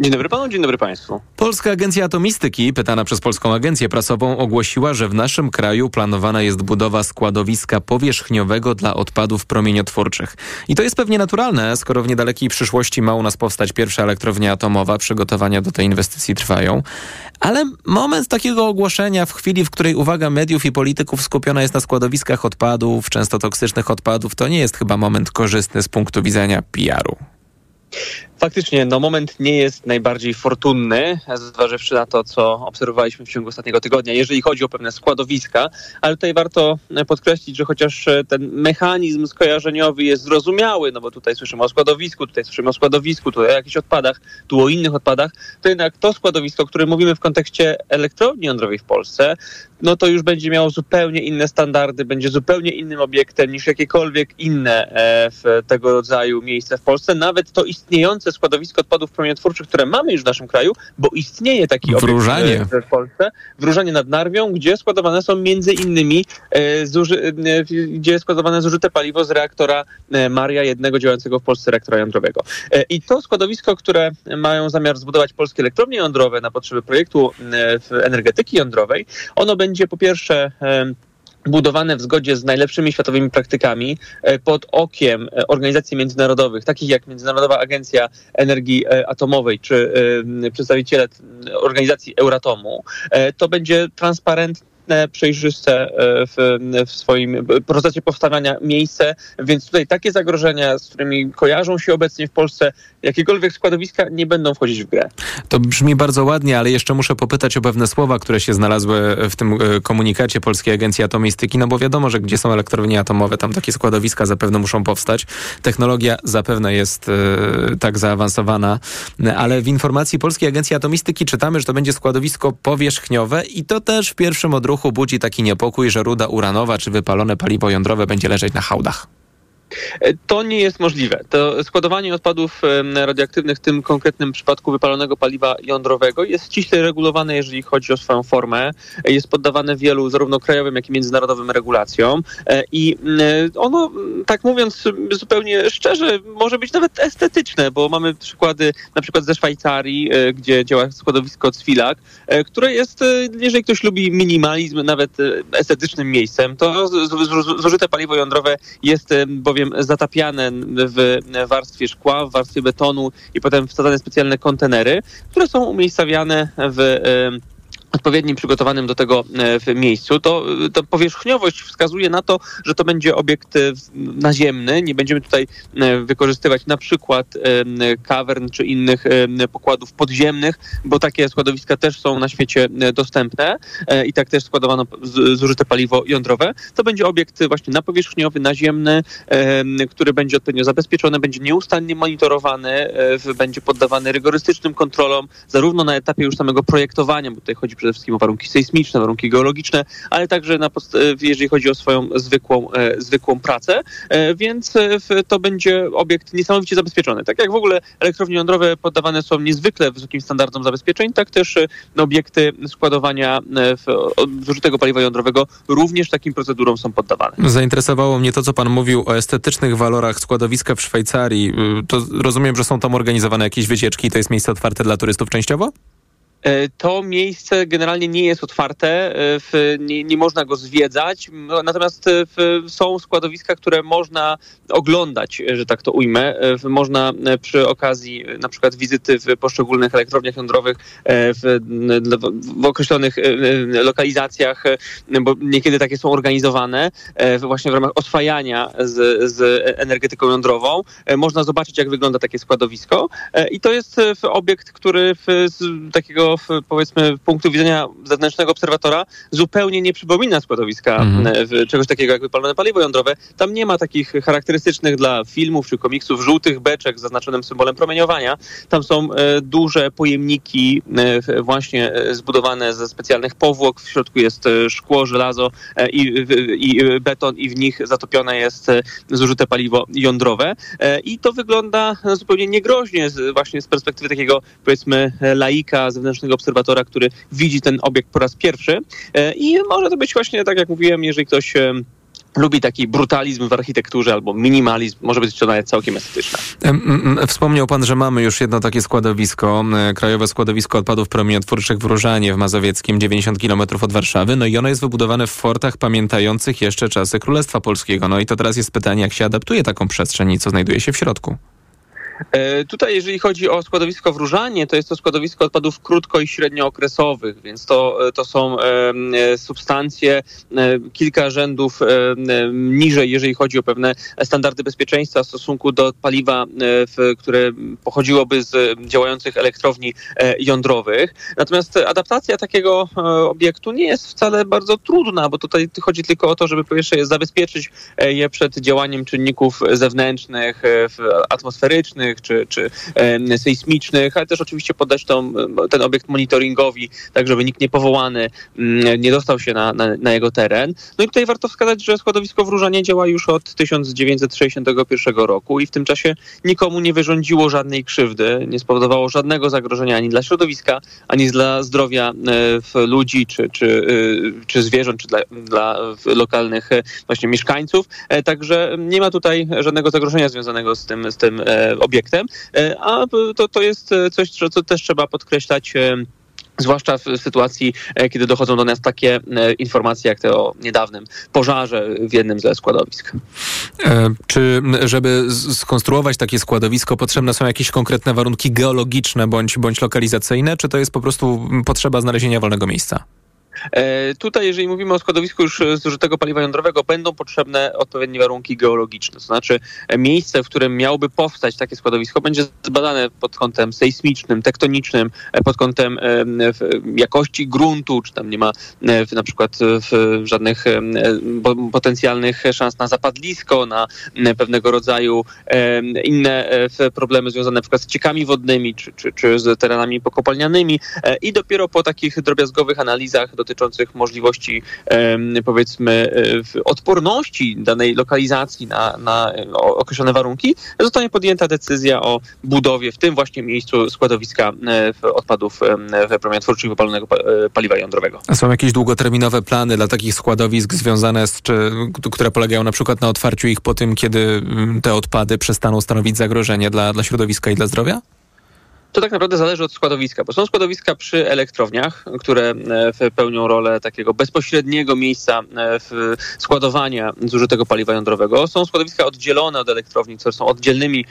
Dzień dobry panu, dzień dobry państwu. Polska Agencja Atomistyki, pytana przez Polską Agencję Prasową, ogłosiła, że w naszym kraju planowana jest budowa składowiska powierzchniowego dla odpadów promieniotwórczych. I to jest pewnie naturalne, skoro w niedalekiej przyszłości ma u nas powstać pierwsza elektrownia atomowa. Przygotowania do tej inwestycji trwają. Ale moment takiego ogłoszenia w chwili, w której uwaga mediów i polityków skupiona jest na składowiskach odpadów, często toksycznych odpadów, to nie jest chyba moment korzystny z punktu widzenia PR-u. Faktycznie, no moment nie jest najbardziej fortunny, zważywszy na to, co obserwowaliśmy w ciągu ostatniego tygodnia, jeżeli chodzi o pewne składowiska, ale tutaj warto podkreślić, że chociaż ten mechanizm skojarzeniowy jest zrozumiały, no bo tutaj słyszymy o składowisku, tutaj słyszymy o składowisku, tutaj o jakichś odpadach, tu o innych odpadach, to jednak to składowisko, o którym mówimy w kontekście elektrowni jądrowej w Polsce, no to już będzie miało zupełnie inne standardy, będzie zupełnie innym obiektem niż jakiekolwiek inne e, w tego rodzaju miejsca w Polsce. Nawet to istniejące składowisko odpadów promieniotwórczych, które mamy już w naszym kraju, bo istnieje taki Wróżanie. obiekt w Polsce, Wróżanie nad Narwią, gdzie składowane są między innymi e, zuży, gdzie jest składowane zużyte paliwo z reaktora Maria, jednego działającego w Polsce reaktora jądrowego. I to składowisko, które mają zamiar zbudować polskie elektrownie jądrowe na potrzeby projektu energetyki jądrowej, ono będzie po pierwsze budowane w zgodzie z najlepszymi światowymi praktykami pod okiem organizacji międzynarodowych, takich jak Międzynarodowa Agencja Energii Atomowej czy przedstawiciele organizacji Euratomu, to będzie przejrzyste w, w swoim procesie powstawania miejsce, więc tutaj takie zagrożenia, z którymi kojarzą się obecnie w Polsce jakiekolwiek składowiska, nie będą wchodzić w grę. To brzmi bardzo ładnie, ale jeszcze muszę popytać o pewne słowa, które się znalazły w tym komunikacie Polskiej Agencji Atomistyki, no bo wiadomo, że gdzie są elektrownie atomowe, tam takie składowiska zapewne muszą powstać. Technologia zapewne jest e, tak zaawansowana, ale w informacji Polskiej Agencji Atomistyki czytamy, że to będzie składowisko powierzchniowe i to też w pierwszym odruchu budzi taki niepokój, że ruda uranowa czy wypalone paliwo jądrowe będzie leżeć na hałdach. To nie jest możliwe. To składowanie odpadów radioaktywnych w tym konkretnym przypadku wypalonego paliwa jądrowego jest ściśle regulowane, jeżeli chodzi o swoją formę. Jest poddawane wielu zarówno krajowym, jak i międzynarodowym regulacjom i ono, tak mówiąc zupełnie szczerze, może być nawet estetyczne, bo mamy przykłady na przykład ze Szwajcarii, gdzie działa składowisko Cwilak, które jest, jeżeli ktoś lubi minimalizm, nawet estetycznym miejscem, to zużyte paliwo jądrowe jest bowiem zatapiane w warstwie szkła, w warstwie betonu i potem wsadzane specjalne kontenery, które są umiejscawiane w odpowiednim przygotowanym do tego w miejscu, to, powierzchniowość wskazuje na to, że to będzie obiekt naziemny. Nie będziemy tutaj wykorzystywać na przykład kawern czy innych pokładów podziemnych, bo takie składowiska też są na świecie dostępne i tak też składowano zużyte paliwo jądrowe. To będzie obiekt właśnie napowierzchniowy, naziemny, który będzie odpowiednio zabezpieczony, będzie nieustannie monitorowany, będzie poddawany rygorystycznym kontrolom, zarówno na etapie już samego projektowania, bo tutaj chodzi przede wszystkim o warunki sejsmiczne, warunki geologiczne, ale także na jeżeli chodzi o swoją zwykłą, e, zwykłą pracę, e, więc to będzie obiekt niesamowicie zabezpieczony. Tak jak w ogóle elektrownie jądrowe poddawane są niezwykle wysokim standardom zabezpieczeń, tak też no, obiekty składowania zużytego paliwa jądrowego również takim procedurom są poddawane. Zainteresowało mnie to, co pan mówił o estetycznych walorach składowiska w Szwajcarii. To rozumiem, że są tam organizowane jakieś wycieczki i to jest miejsce otwarte dla turystów częściowo? To miejsce generalnie nie jest otwarte, nie, nie można go zwiedzać, natomiast są składowiska, które można oglądać, że tak to ujmę. Można przy okazji na przykład wizyty w poszczególnych elektrowniach jądrowych w, w określonych lokalizacjach, bo niekiedy takie są organizowane właśnie w ramach oswajania z, z energetyką jądrową. Można zobaczyć, jak wygląda takie składowisko i to jest obiekt, który z takiego powiedzmy punktu widzenia zewnętrznego obserwatora zupełnie nie przypomina składowiska mhm. czegoś takiego jak wypalone paliwo jądrowe. Tam nie ma takich charakterystycznych dla filmów czy komiksów żółtych beczek z zaznaczonym symbolem promieniowania. Tam są e, duże pojemniki e, właśnie e, zbudowane ze specjalnych powłok. W środku jest szkło, żelazo i, i beton i w nich zatopione jest zużyte paliwo jądrowe. I to wygląda zupełnie niegroźnie właśnie z perspektywy takiego powiedzmy laika zewnętrznego obserwatora, który widzi ten obiekt po raz pierwszy. I może to być właśnie, tak jak mówiłem, jeżeli ktoś lubi taki brutalizm w architekturze albo minimalizm, może być to nawet całkiem estetyczne. Wspomniał pan, że mamy już jedno takie składowisko, Krajowe Składowisko Odpadów Promieniotwórczych w Różanie w Mazowieckim, 90 km od Warszawy. No i ono jest wybudowane w fortach pamiętających jeszcze czasy Królestwa Polskiego. No i to teraz jest pytanie, jak się adaptuje taką przestrzeń i co znajduje się w środku. E, tutaj, jeżeli chodzi o składowisko w Różanie, to jest to składowisko odpadów krótko i średniookresowych, więc to, e, to są e, substancje kilka rzędów niżej, jeżeli chodzi o pewne standardy bezpieczeństwa w stosunku do paliwa, które pochodziłoby z działających elektrowni jądrowych. Natomiast adaptacja takiego obiektu nie jest wcale bardzo trudna, bo tutaj chodzi tylko o to, żeby po pierwsze zabezpieczyć je przed działaniem czynników zewnętrznych, atmosferycznych, czy, czy sejsmicznych, ale też oczywiście poddać tą, ten obiekt monitoringowi, tak żeby nikt niepowołany mm, nie dostał się na, na, na, jego teren. No i tutaj warto wskazać, że składowisko w działa już od 1961 roku i w tym czasie nikomu nie wyrządziło żadnej krzywdy, nie spowodowało żadnego zagrożenia ani dla środowiska, ani dla zdrowia e, ludzi, czy, czy, e, czy zwierząt, czy dla, dla lokalnych e, właśnie mieszkańców. Także nie ma tutaj żadnego zagrożenia związanego z tym, z tym obiektem, e, a to, to jest e, coś, co też trzeba podkreślać e, zwłaszcza w sytuacji, kiedy dochodzą do nas takie informacje jak te o niedawnym pożarze w jednym ze składowisk. Czy żeby skonstruować takie składowisko potrzebne są jakieś konkretne warunki geologiczne bądź, bądź lokalizacyjne, czy to jest po prostu potrzeba znalezienia wolnego miejsca? E, tutaj, jeżeli mówimy o składowisku już zużytego paliwa jądrowego, będą potrzebne odpowiednie warunki geologiczne. To znaczy e, miejsce, w którym miałoby powstać takie składowisko, będzie zbadane pod kątem sejsmicznym, tektonicznym, e, pod kątem jakości gruntu, czy tam nie ma na przykład żadnych potencjalnych szans na zapadlisko, na pewnego rodzaju inne problemy związane na przykład z ciekami wodnymi, czy, czy, czy z terenami pokopalnianymi i dopiero po takich drobiazgowych analizach dotyczących możliwości powiedzmy e, odporności danej lokalizacji na, na określone warunki, zostanie podjęta decyzja o budowie w tym właśnie miejscu składowiska e, odpadów promieniotwórczych wypalonego e, paliwa jądrowego. A są jakieś długoterminowe plany dla takich składowisk związane z, czy, które polegają na przykład na otwarciu ich po tym, kiedy mm, te odpady przestaną stanowić zagrożenie dla, dla środowiska i dla zdrowia? To tak naprawdę zależy od składowiska, bo są składowiska przy elektrowniach, które e, pełnią rolę takiego bezpośredniego miejsca e, składowania zużytego paliwa jądrowego. Są składowiska oddzielone od elektrowni, które są oddzielnymi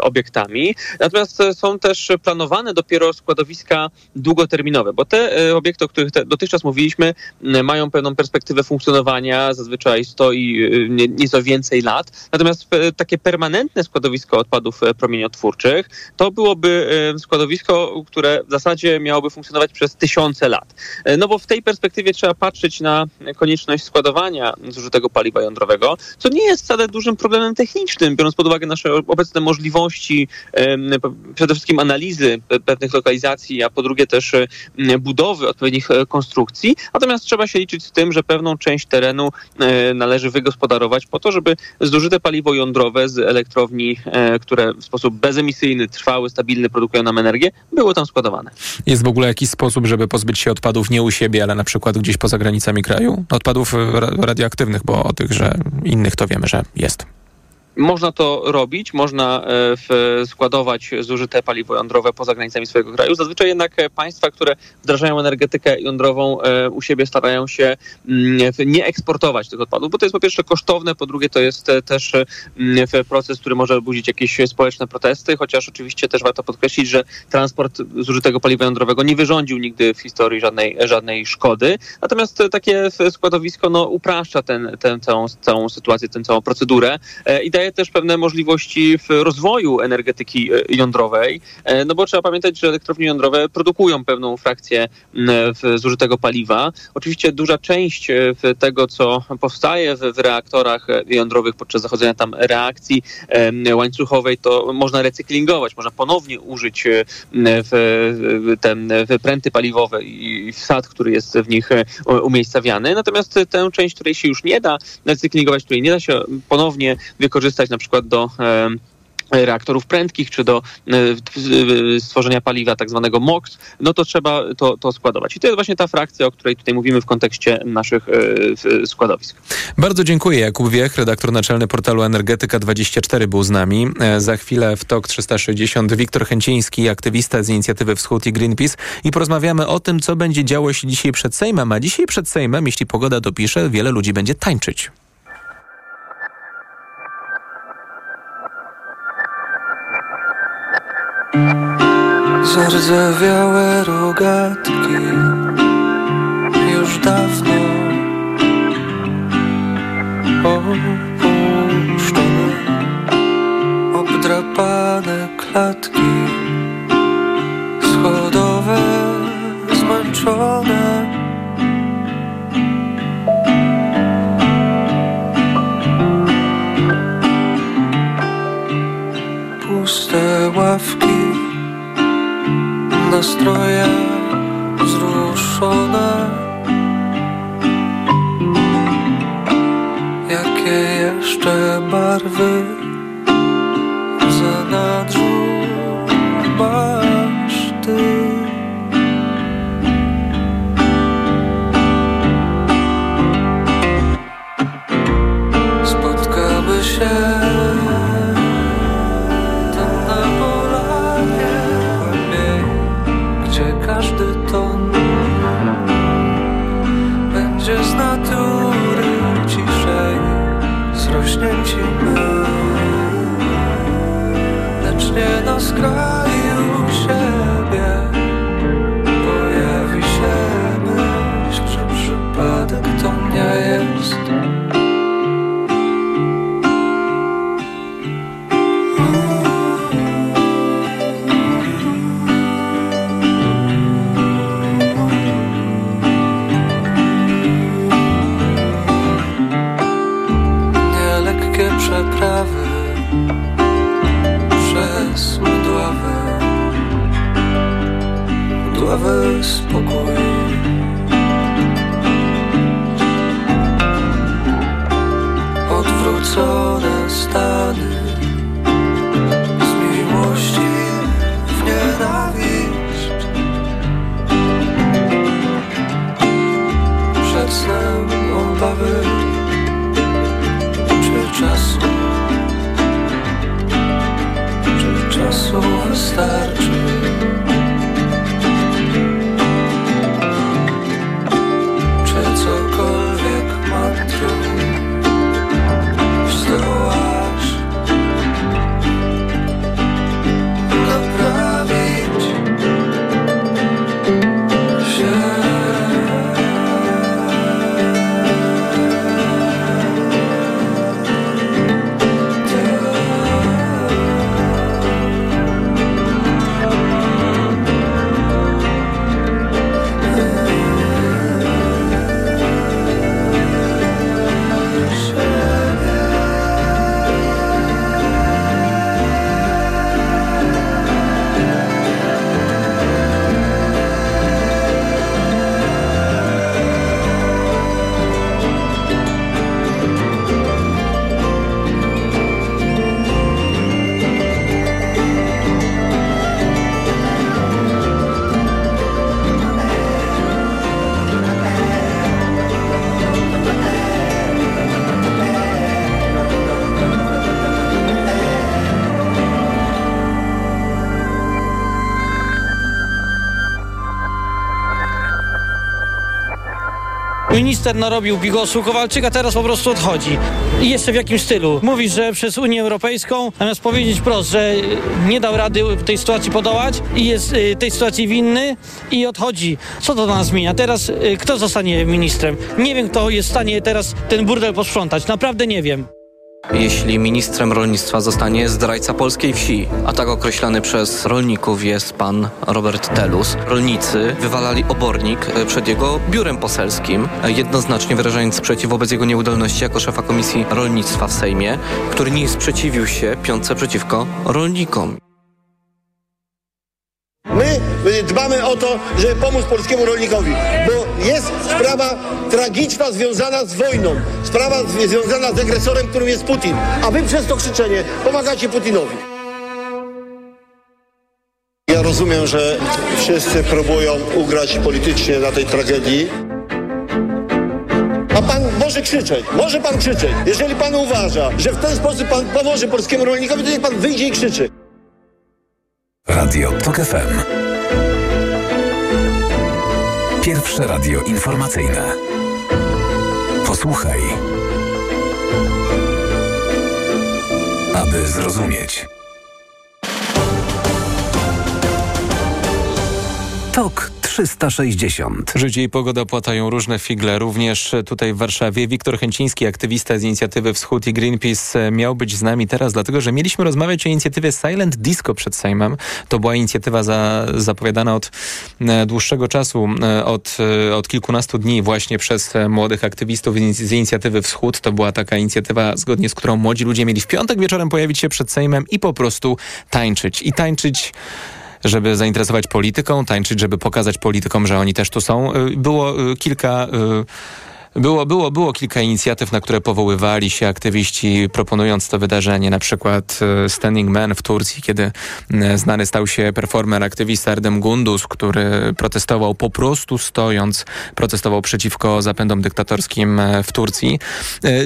obiektami. Natomiast e, są też planowane dopiero składowiska długoterminowe, bo te obiekty, o których dotychczas mówiliśmy, mają pewną perspektywę funkcjonowania, zazwyczaj 100 i nieco więcej lat. Natomiast takie permanentne składowisko odpadów promieniotwórczych to byłoby składowisko, które w zasadzie miałoby funkcjonować przez tysiące lat. E, no bo w tej perspektywie trzeba patrzeć na konieczność składowania zużytego paliwa jądrowego, co nie jest wcale dużym problemem technicznym, biorąc pod uwagę nasze obecne możliwości, przede wszystkim analizy pewnych lokalizacji, a po drugie też budowy odpowiednich e, konstrukcji. Natomiast trzeba się liczyć z tym, że pewną część terenu e, należy wygospodarować po to, żeby zużyte paliwo jądrowe z elektrowni, które w sposób bezemisyjny, trwały, stabilny produkują nam energię, było tam składowane. Jest w ogóle jakiś sposób, żeby pozbyć się odpadów nie u siebie, ale na przykład gdzieś poza granicami kraju? Odpadów radioaktywnych, bo o tych, że innych to wiemy, że jest. Można to robić, można e, składować zużyte paliwo jądrowe poza granicami swojego kraju. Zazwyczaj jednak e, państwa, które wdrażają energetykę jądrową e, u siebie starają się mm, nie eksportować tych odpadów, bo to jest po pierwsze kosztowne, po drugie to jest też mm, proces, który może budzić jakieś społeczne protesty, chociaż oczywiście też warto podkreślić, że transport zużytego paliwa jądrowego nie wyrządził nigdy w historii żadnej, żadnej szkody. Natomiast takie składowisko no, upraszcza tę ten, całą, całą sytuację, tę całą procedurę i daje daje też pewne możliwości w rozwoju energetyki e, jądrowej, e, no bo trzeba pamiętać, że elektrownie jądrowe produkują pewną frakcję zużytego paliwa. Oczywiście duża część e, tego, co powstaje w, reaktorach jądrowych podczas zachodzenia tam reakcji łańcuchowej, to można recyklingować, można ponownie użyć w, ten, pręty paliwowe i wsad, który jest w nich umiejscowiany. Natomiast tę część, której się już nie da recyklingować, której nie da się ponownie wykorzystać, wykorzystać na przykład do reaktorów prędkich, czy do e, stworzenia paliwa tak zwanego MOX, no to trzeba to, to składować. I to jest właśnie ta frakcja, o której tutaj mówimy w kontekście naszych e, składowisk. Bardzo dziękuję. Jakub Wiech, redaktor naczelny portalu Energetyka24 był z nami. E, za chwilę w TOK 360 Wiktor Chęciński, aktywista z inicjatywy Wschód i Greenpeace i porozmawiamy o tym, co będzie działo się dzisiaj przed Sejmem. A dzisiaj przed Sejmem, jeśli pogoda dopisze, wiele ludzi będzie tańczyć. Zardzewiałe rogatki Już dawno Opuszczone. Obdrapane klatki Schodowe Zmęczone Nastroje wzruszone. Jakie jeszcze barwy Minister narobił bigosu, Kowalczyk, a teraz po prostu odchodzi. I jeszcze w jakim stylu? Mówi, że przez Unię Europejską, zamiast powiedzieć wprost, że nie dał rady tej sytuacji podołać i jest y, tej sytuacji winny i odchodzi. Co to dla nas zmienia? Teraz y, kto zostanie ministrem? Nie wiem, kto jest w stanie teraz ten burdel posprzątać. Naprawdę nie wiem. Jeśli ministrem rolnictwa zostanie zdrajca polskiej wsi, a tak określany przez rolników jest pan Robert Telus, rolnicy wywalali obornik e, przed jego biurem poselskim, e, jednoznacznie wyrażając sprzeciw wobec jego nieudolności jako szefa Komisji Rolnictwa w Sejmie, który nie sprzeciwił się piątce przeciwko rolnikom. My dbamy o to, żeby pomóc polskiemu rolnikowi, bo jest sprawa tragiczna związana z wojną, sprawa związana z agresorem, którym jest Putin, a wy przez to krzyczenie pomagacie Putinowi. Ja rozumiem, że wszyscy próbują ugrać politycznie na tej tragedii. A pan może krzyczeć, może pan krzyczeć. Jeżeli pan uważa, że w ten sposób pan pomoże polskiemu rolnikowi, to niech pan wyjdzie i krzyczy. Radio TOK FM. Pierwsze radio informacyjne. Posłuchaj. Aby zrozumieć. Tok 360. Życie i pogoda płatają różne figle, również tutaj w Warszawie. Wiktor Chęciński, aktywista z inicjatywy Wschód i Greenpeace miał być z nami teraz, dlatego że mieliśmy rozmawiać o inicjatywie Silent Disco przed Sejmem. To była inicjatywa za, zapowiadana od e, dłuższego czasu, e, od, e, od kilkunastu dni właśnie przez młodych aktywistów z inicjatywy Wschód. To była taka inicjatywa, zgodnie z którą młodzi ludzie mieli w piątek wieczorem pojawić się przed Sejmem i po prostu tańczyć. I tańczyć żeby zainteresować polityką, tańczyć, żeby pokazać politykom, że oni też tu są. Y, było y, kilka y, było, było, było kilka inicjatyw, na które powoływali się aktywiści, proponując to wydarzenie. Na przykład e, Standing Man w Turcji, kiedy e, znany stał się performer, aktywista Erdem Gundus, który protestował po prostu stojąc, protestował przeciwko zapędom dyktatorskim e, w Turcji.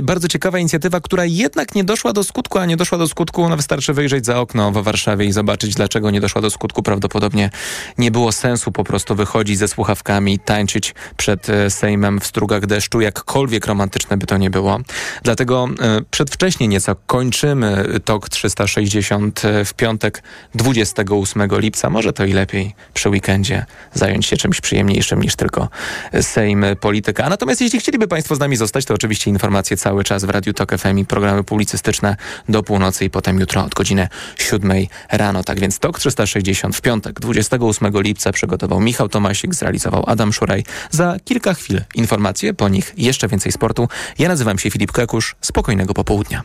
Bardzo ciekawa inicjatywa, która jednak nie doszła do skutku, a nie doszła do skutku, no wystarczy wyjrzeć za okno w Warszawie i zobaczyć, dlaczego nie doszła do skutku. Prawdopodobnie nie było sensu po prostu wychodzić ze słuchawkami, tańczyć przed Sejmem w strugach deszczu jakkolwiek romantyczne by to nie było. Dlatego e, przedwcześnie nieco kończymy TOK 360 e, w piątek 28 lipca. Może to i lepiej przy weekendzie zająć się czymś przyjemniejszym niż tylko Sejm Polityka. A natomiast jeśli chcieliby Państwo z nami zostać, to oczywiście informacje cały czas w Radiu TOK FM i programy publicystyczne do północy i potem jutro od godziny 7 rano. Tak więc TOK 360 w piątek 28 lipca przygotował Michał Tomasik, zrealizował Adam Szuraj. Za kilka chwil informacje, po nich jeszcze więcej sportu. Ja nazywam się Filip Kekusz. Spokojnego popołudnia.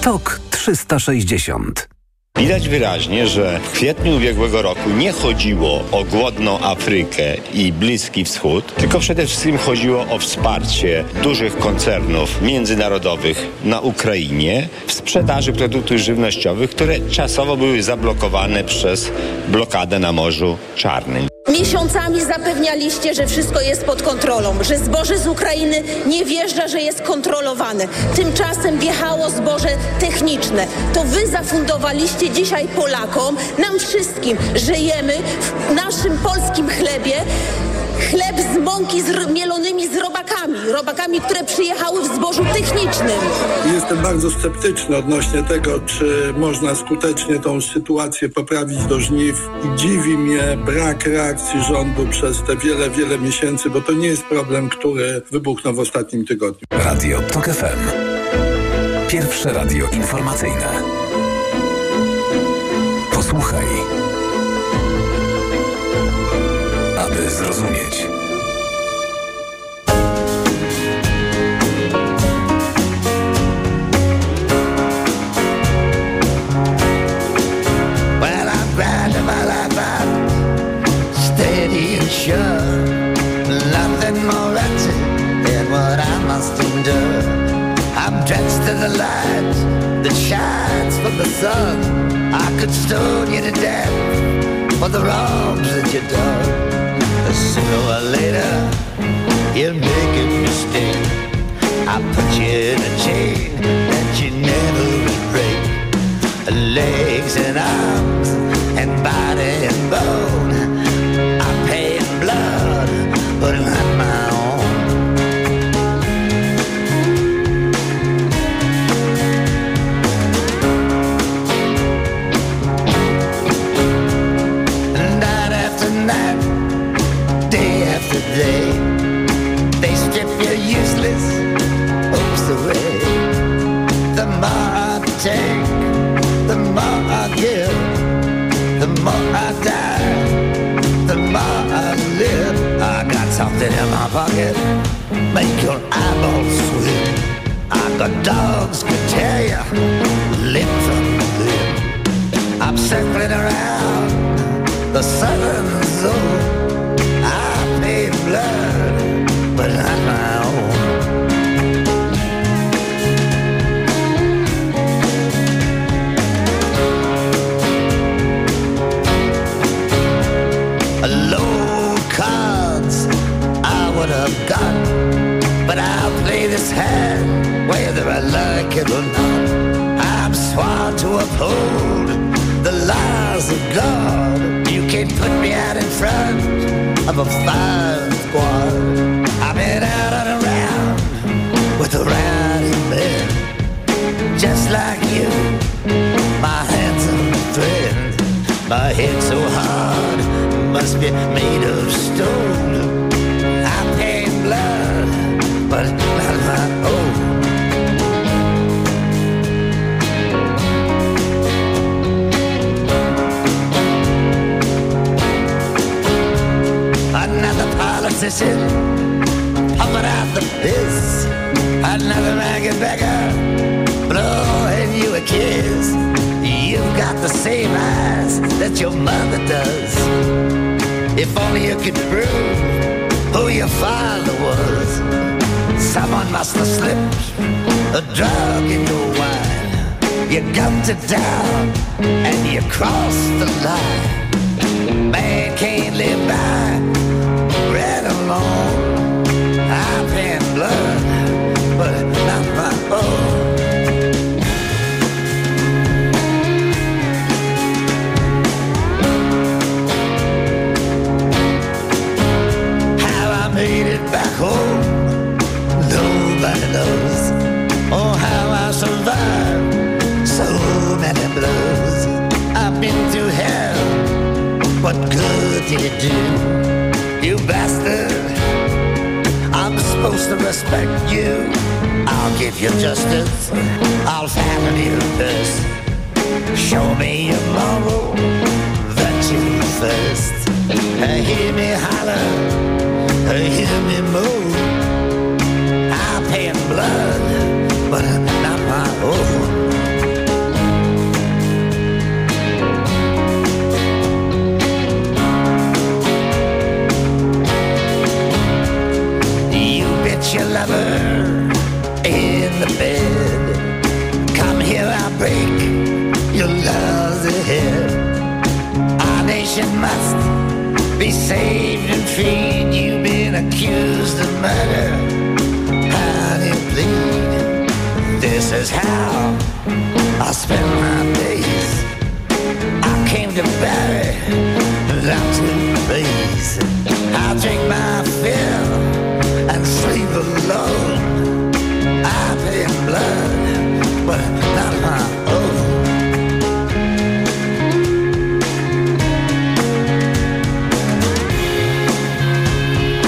TOK 360 Widać wyraźnie, że w kwietniu ubiegłego roku nie chodziło o głodną Afrykę i Bliski Wschód, tylko przede wszystkim chodziło o wsparcie dużych koncernów międzynarodowych na Ukrainie w sprzedaży produktów żywnościowych, które czasowo były zablokowane przez blokadę na Morzu Czarnym. Miesiącami zapewnialiście, że wszystko jest pod kontrolą, że zboże z Ukrainy nie wjeżdża, że jest kontrolowane. Tymczasem wjechało zboże techniczne. To wy zafundowaliście dzisiaj Polakom, nam wszystkim, że jemy w naszym polskim chlebie chleb z mąki z mielonymi z robakami, robakami, które przyjechały w zbożu technicznym. Jestem bardzo sceptyczny odnośnie tego, czy można skutecznie tą sytuację poprawić do żniw i dziwi mnie brak reakcji rządu przez te wiele, wiele miesięcy, bo to nie jest problem, który wybuchnął w ostatnim tygodniu. Radio TOK FM. Pierwsze radio informacyjne. Posłuchaj aby zrozumieć. Well, I'm grinding my life out, steady and sure. Nothing more wretched than what I must endure. I'm to the light that shines from the sun. I could stone you to death for the wrongs that you've done. Sooner or later, you'll make a mistake. I put you in a chain that you never would break. Legs and arms and body and bone. Something in my pocket, make your eyeballs swim. I got dogs could tear you limb from limb. I'm circling around the southern zone. I paid blood, Hand whether I like it or not. I'm sworn to uphold the laws of God. You can't put me out in front of a fire squad. I've been out and around with a riding bed, just like you, my handsome friend. heart must be made of stone. I pay blood, but politician pumping out the piss. Another maggot beggar blowing you a kiss. You've got the same eyes that your mother does. If only you could prove who your father was. Someone must have slipped a drug in your wine. You come to town and you crossed the line. Man can't live by long. I've been blood, but not my own. Respect you. I'll give you justice, I'll fatten you first. Show me your moral virtue first. Hear me holler, hear me move. I'll pay in blood, never in the bed. Come here, I'll break your love's ahead. Our nation must be saved and freed. You've been accused of murder. How do you plead? This is how I spend my days. I came to bury, not to please. I'll drink my fill love. I pay in blood, but not mine.